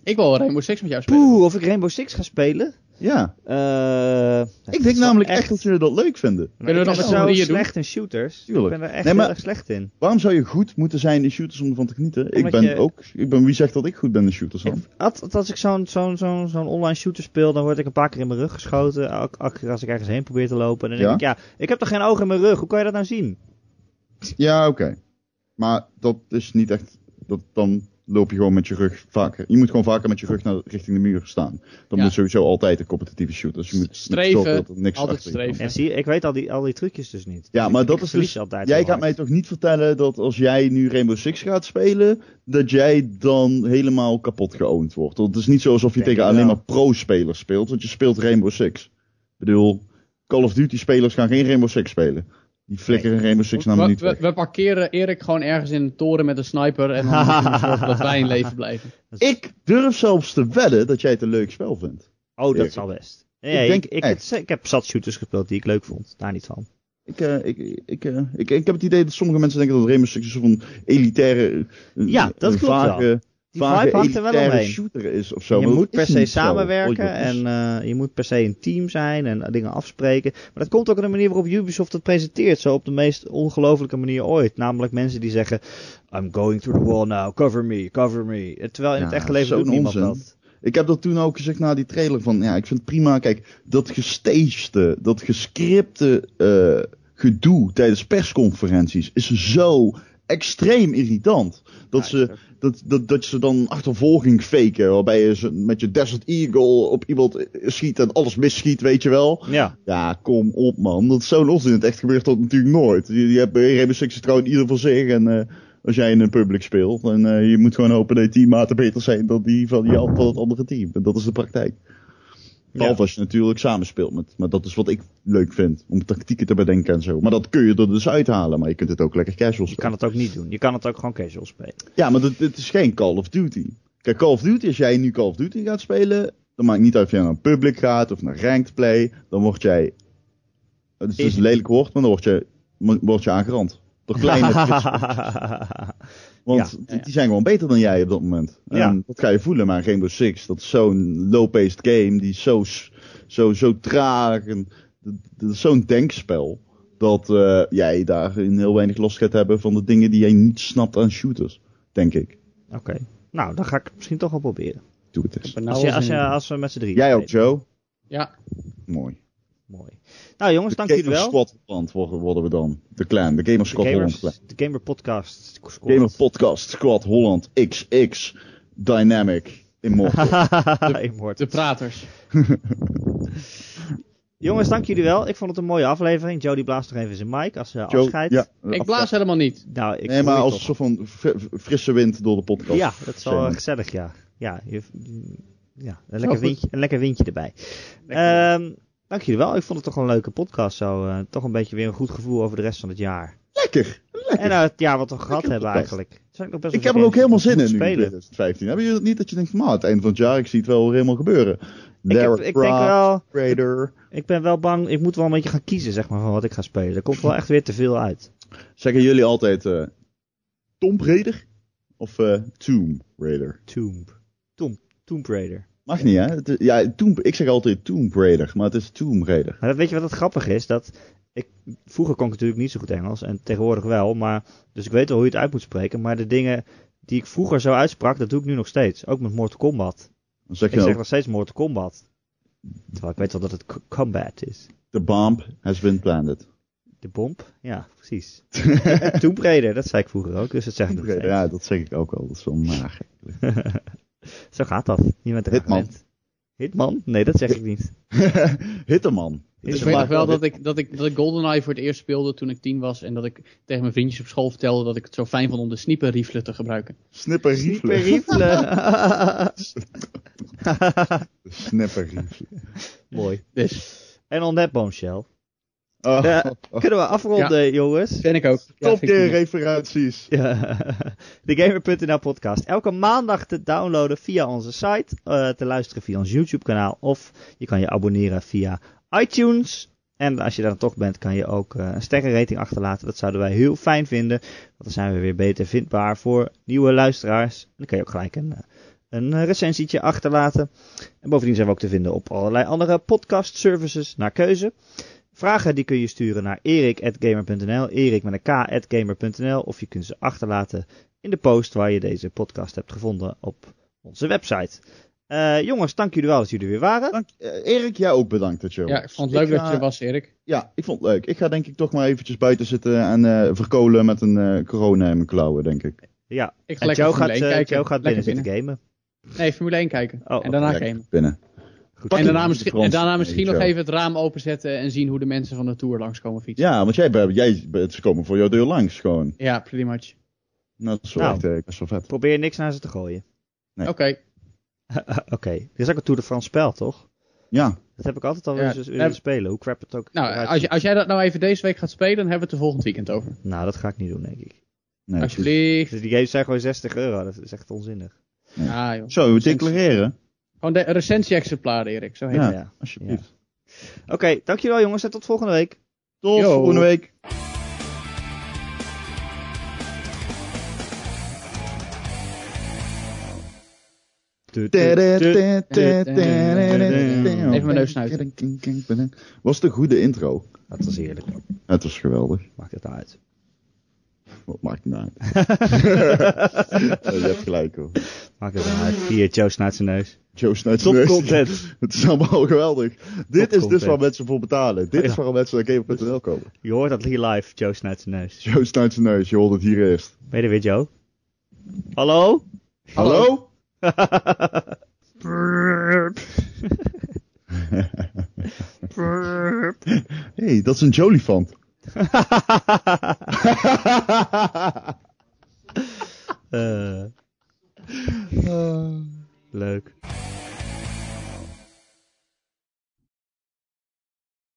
Ik wil Rainbow Six met jou spelen.
Poeh, of ik Rainbow Six ga spelen?
Ja.
Eh,
Ik denk namelijk echt dat jullie dat leuk vinden.
Maar
Kunnen we
ik
dat
ben
met z'n
slecht in shooters.
Tuurlijk.
Ik ben er echt
Nee, maar-
heel erg slecht in.
Waarom zou je goed moeten zijn in shooters om ervan te genieten? ik ben
je-
ook, ik ben, wie zegt dat ik goed ben in shooters?
Ik- Als, als ik zo'n zo'n zo'n zo'n online shooter speel, dan word ik een paar keer in mijn rug geschoten. Elke elke keer als ik ergens heen probeer te lopen. En dan denk
Ja?
ik, ja, ik heb toch geen ogen in mijn rug. Hoe kan je dat nou zien?
Ja, oké. Maar dat is niet echt, dat, dan loop je gewoon met je rug vaker. Je moet gewoon vaker met je rug naar, richting de muur staan. Dan
Ja.
moet sowieso altijd een competitieve shooter. Dus je moet
Streven,
dat er niks
altijd streven.
En zie, ik weet al die, al die trucjes dus niet.
Ja, maar
ik
dat is dus-
altijd
Jij gaat mij toch niet vertellen dat als jij nu Rainbow Six gaat spelen, dat jij dan helemaal kapot geowned wordt. Want het is niet zo alsof je
Denk
tegen alleen
wel.
maar pro-spelers speelt, want je speelt Rainbow Six. Ik bedoel, Call of Duty spelers gaan geen Rainbow Six spelen. Die flikkeren Rainbow Six naar
we,
minuut
we,
weg.
we parkeren Erik gewoon ergens in een toren met een sniper en dan zorgen dat wij in leven blijven.
Ik durf zelfs te wedden dat jij het een leuk spel vindt.
Oh, dat zal best. Nee, ik,
denk
ik, ik heb zat shooters gespeeld die ik leuk vond. Daar niet van.
Ik, eh, ik, ik, eh, ik, ik heb het idee dat sommige mensen denken dat Rainbow Six een soort van elitaire, een-
Ja, dat klopt wel. Die vibe hangt er wel omheen.
shooter is of zo.
je moet per se samenwerken en eh, je moet per se een team zijn en dingen afspreken. Maar dat komt ook op de manier waarop Ubisoft het presenteert. Zo op de meest ongelofelijke manier ooit. Namelijk mensen die zeggen: I'm going through the wall now, cover me, cover me. Terwijl in het echte leven doet niemand
onzin.
dat.
Ik heb dat toen ook gezegd na die trailer van, ja, ik vind het prima. Kijk, dat gestagede, dat gescripte eh, gedoe tijdens persconferenties is zo extreem irritant. Dat,
Ja,
ze, dat, dat, dat ze dan achtervolging faken, waarbij je ze met je Desert Eagle op iemand schiet en alles misschiet, weet je wel.
Ja,
Ja, kom op man. Dat is zo'n onzin. In het echt gebeurt dat natuurlijk nooit. Je, je hebt bij Rainbow Six trouwens ieder voor zich. En eh, als jij in een public speelt, en eh, je moet gewoon hopen dat je teammaten beter zijn dan die van, die, van het andere team. En dat is de praktijk. Behalve
Ja.
als je natuurlijk samen speelt met. Maar dat is wat ik leuk vind. Om tactieken te bedenken en zo. Maar dat kun je er dus uithalen. Maar je kunt het ook lekker casual
je
spelen.
kan het ook niet doen. Je kan het ook gewoon casual spelen.
Ja, maar dit, dit is geen Call of Duty. Kijk, Call of Duty, als jij nu Call of Duty gaat spelen, dan maakt niet uit of jij naar public gaat of naar ranked play, dan word jij, het is dus lelijk woord, maar dan word je, word je aangerand. Door kleine Want
Ja,
die-
ja.
die zijn gewoon beter dan jij op dat moment. En
Ja.
dat ga je voelen, maar Rainbow Six, dat is zo'n low-paced game, die is zo, zo, zo traag. En, dat, is zo'n denkspel, dat eh, jij daarin heel weinig last gaat hebben van de dingen die jij niet snapt aan shooters, denk ik.
Oké. Nou, dan ga ik het misschien toch wel proberen.
Doe het eens.
Maar nou
Als, je,
al
als, je, als we met z'n drie
Jij ook, Joe?
Ja,
Mooi.
Mooi. Nou jongens, dank jullie
Gamer
wel.
Squad Holland worden, worden we dan. De clan, de Gamer
De,
Squad Holland clan.
de Gamer Podcast. squad.
Gamer Podcast Squad Holland XX Dynamic Immortal.
Immortal.
de praters.
Jongens, dank jullie wel. Ik vond het een mooie aflevering. Joe die blaast nog even zijn mic als uh,
Joe,
afscheid.
ja,
Ik blaas helemaal niet.
Nou, ik
Nee, maar als een soort van fri- frisse wind door de podcast.
Ja, dat is wel gezellig, ja. Ja, je, ja een, lekker windje, een lekker windje erbij.
Lekker.
Ehm, dank jullie wel. Ik vond het toch een leuke podcast. Zo, eh, toch een beetje weer een goed gevoel over de rest van het jaar.
Lekker. lekker.
En nou, het jaar wat we gehad
Lekker
hebben
podcast.
eigenlijk. Zijn nog best
ik heb er ook helemaal zin in nu
moet
in 2015. Hebben jullie het niet dat je denkt van, aan het einde van het jaar, ik zie het wel helemaal gebeuren.
Ik, heb, ik denk wel,
Raider.
ik ben wel bang, ik moet wel een beetje gaan kiezen zeg maar, van wat ik ga spelen. Er komt wel echt weer te veel uit.
Zeggen jullie altijd eh Tomb Raider? Of eh, Tomb Raider?
Tomb. Tomb. Tomb Raider.
Mag niet, hè? Het is- ja, Tomb, ik zeg altijd Tomb Raider, maar het is Tomb Raider.
Maar weet je wat het grappig is? Dat ik, vroeger kon ik natuurlijk niet zo goed Engels en tegenwoordig wel. Maar, dus ik weet wel hoe je het uit moet spreken. Maar de dingen die ik vroeger zo uitsprak, dat doe ik nu nog steeds. Ook met Mortal Kombat.
Dan zeg
Ik
je
zeg
ook,
nog steeds Mortal Kombat. Terwijl ik weet wel dat het combat is.
the bomb has been planted.
De bomp? Ja, precies. Tomb Raider, dat zei ik vroeger ook. Dus dat zeg ik nog steeds.
Ja, dat zeg ik ook al. Dat is wel naar.
Zo gaat dat. Je bent
Hitman.
Hitman? Nee, dat zeg ik niet.
Hitterman.
Dus ik weet nog wel dat ik, dat, ik, dat ik GoldenEye voor het eerst speelde toen ik tien was. En dat ik tegen mijn vriendjes op school vertelde dat ik het zo fijn vond om de sniperrifle te gebruiken.
Snipper
Super
Riefle.
riefle.
Snipper Riefle.
Mooi.
Dus,
En on that bombshell.
Oh,
Ja. Kunnen we afronden, jongens?
ben ik ook. Ja,
top
vind ik
keer
mooi.
referenties.
Ja. De Gamer.nl podcast. Elke maandag te downloaden via onze site. eh, te luisteren via ons YouTube kanaal. Of je kan je abonneren via iTunes. En als je daar dan toch bent, kan je ook eh, een sterrenrating achterlaten. Dat zouden wij heel fijn vinden. Want dan zijn we weer beter vindbaar voor nieuwe luisteraars. En dan kan je ook gelijk een, eh, een recensietje achterlaten. En bovendien zijn we ook te vinden op allerlei andere podcast services naar keuze. Vragen die kun je sturen naar erik.gamer.nl, erik met een k.gamer.nl of je kunt ze achterlaten in de post waar je deze podcast hebt gevonden op onze website. Eh, jongens, dank jullie wel dat jullie er weer waren.
Dank, eh, Erik, jij ook bedankt dat je
Ja, ik vond het leuk dat
ga-
je er was, Erik.
Ja, ik vond het leuk. Ik ga denk ik toch maar eventjes buiten zitten en eh, verkolen met een eh, corona in mijn klauwen, denk ik.
Ja,
Ik ga
en
lekker
Joe gaat,
1 kijken.
Joe gaat binnen zitten gamen.
Nee, Formule 1 kijken.
Oh,
en daarna gamen.
Binnen.
Goed.
En daarna misschien, en daarna misschien nog even het raam openzetten en zien hoe de mensen van de Tour langskomen fietsen.
Ja, want jij, bent- jij, ze komen voor jouw deur langs gewoon.
Ja, pretty much.
Nou, dat is wel
Nou.
echt best wel vet.
Probeer niks naar ze te gooien.
Nee.
Oké.
Oké, dit is ook een Tour de France spel, toch?
Ja,
Dat heb ik altijd al
Ja,
eens willen
heb-
spelen, hoe crap het ook
Nou, als, je, als jij dat nou even deze week gaat spelen, dan hebben we het er volgend weekend over.
Nou, dat ga ik niet doen, denk ik.
nee,
Alsjeblieft.
Dus die games zijn gewoon 60 euro, dat is echt onzinnig.
Ah, joh.
Zo, we declareren.
Gewoon de recensie-exemplaar, Erik. Zo heet
Ja,
het.
Ja.
alsjeblieft.
Oké, dankjewel jongens en tot volgende week.
Tot
Yo.
volgende week.
Even mijn neus snuiten.
Was het een goede intro?
Dat was heerlijk.
Het was geweldig.
Maakt het uit.
Wat maakt het nou uit? Je hebt gelijk hoor.
Maakt het nou uit. Hier, Joe snijdt zijn neus.
Joe
Top
zijn neus.
content.
Het is allemaal geweldig. Dit is dus waar mensen voor betalen. Dit is
Ja.
waarom mensen naar Gamer.nl komen.
Je hoort dat hier live. Joe snijdt zijn neus.
Joe snijdt zijn neus. Je hoort het hier eerst.
Ben je er weer, Joe? Hallo?
Hallo? Hé, hey, dat is een Jolifant.
uh, leuk.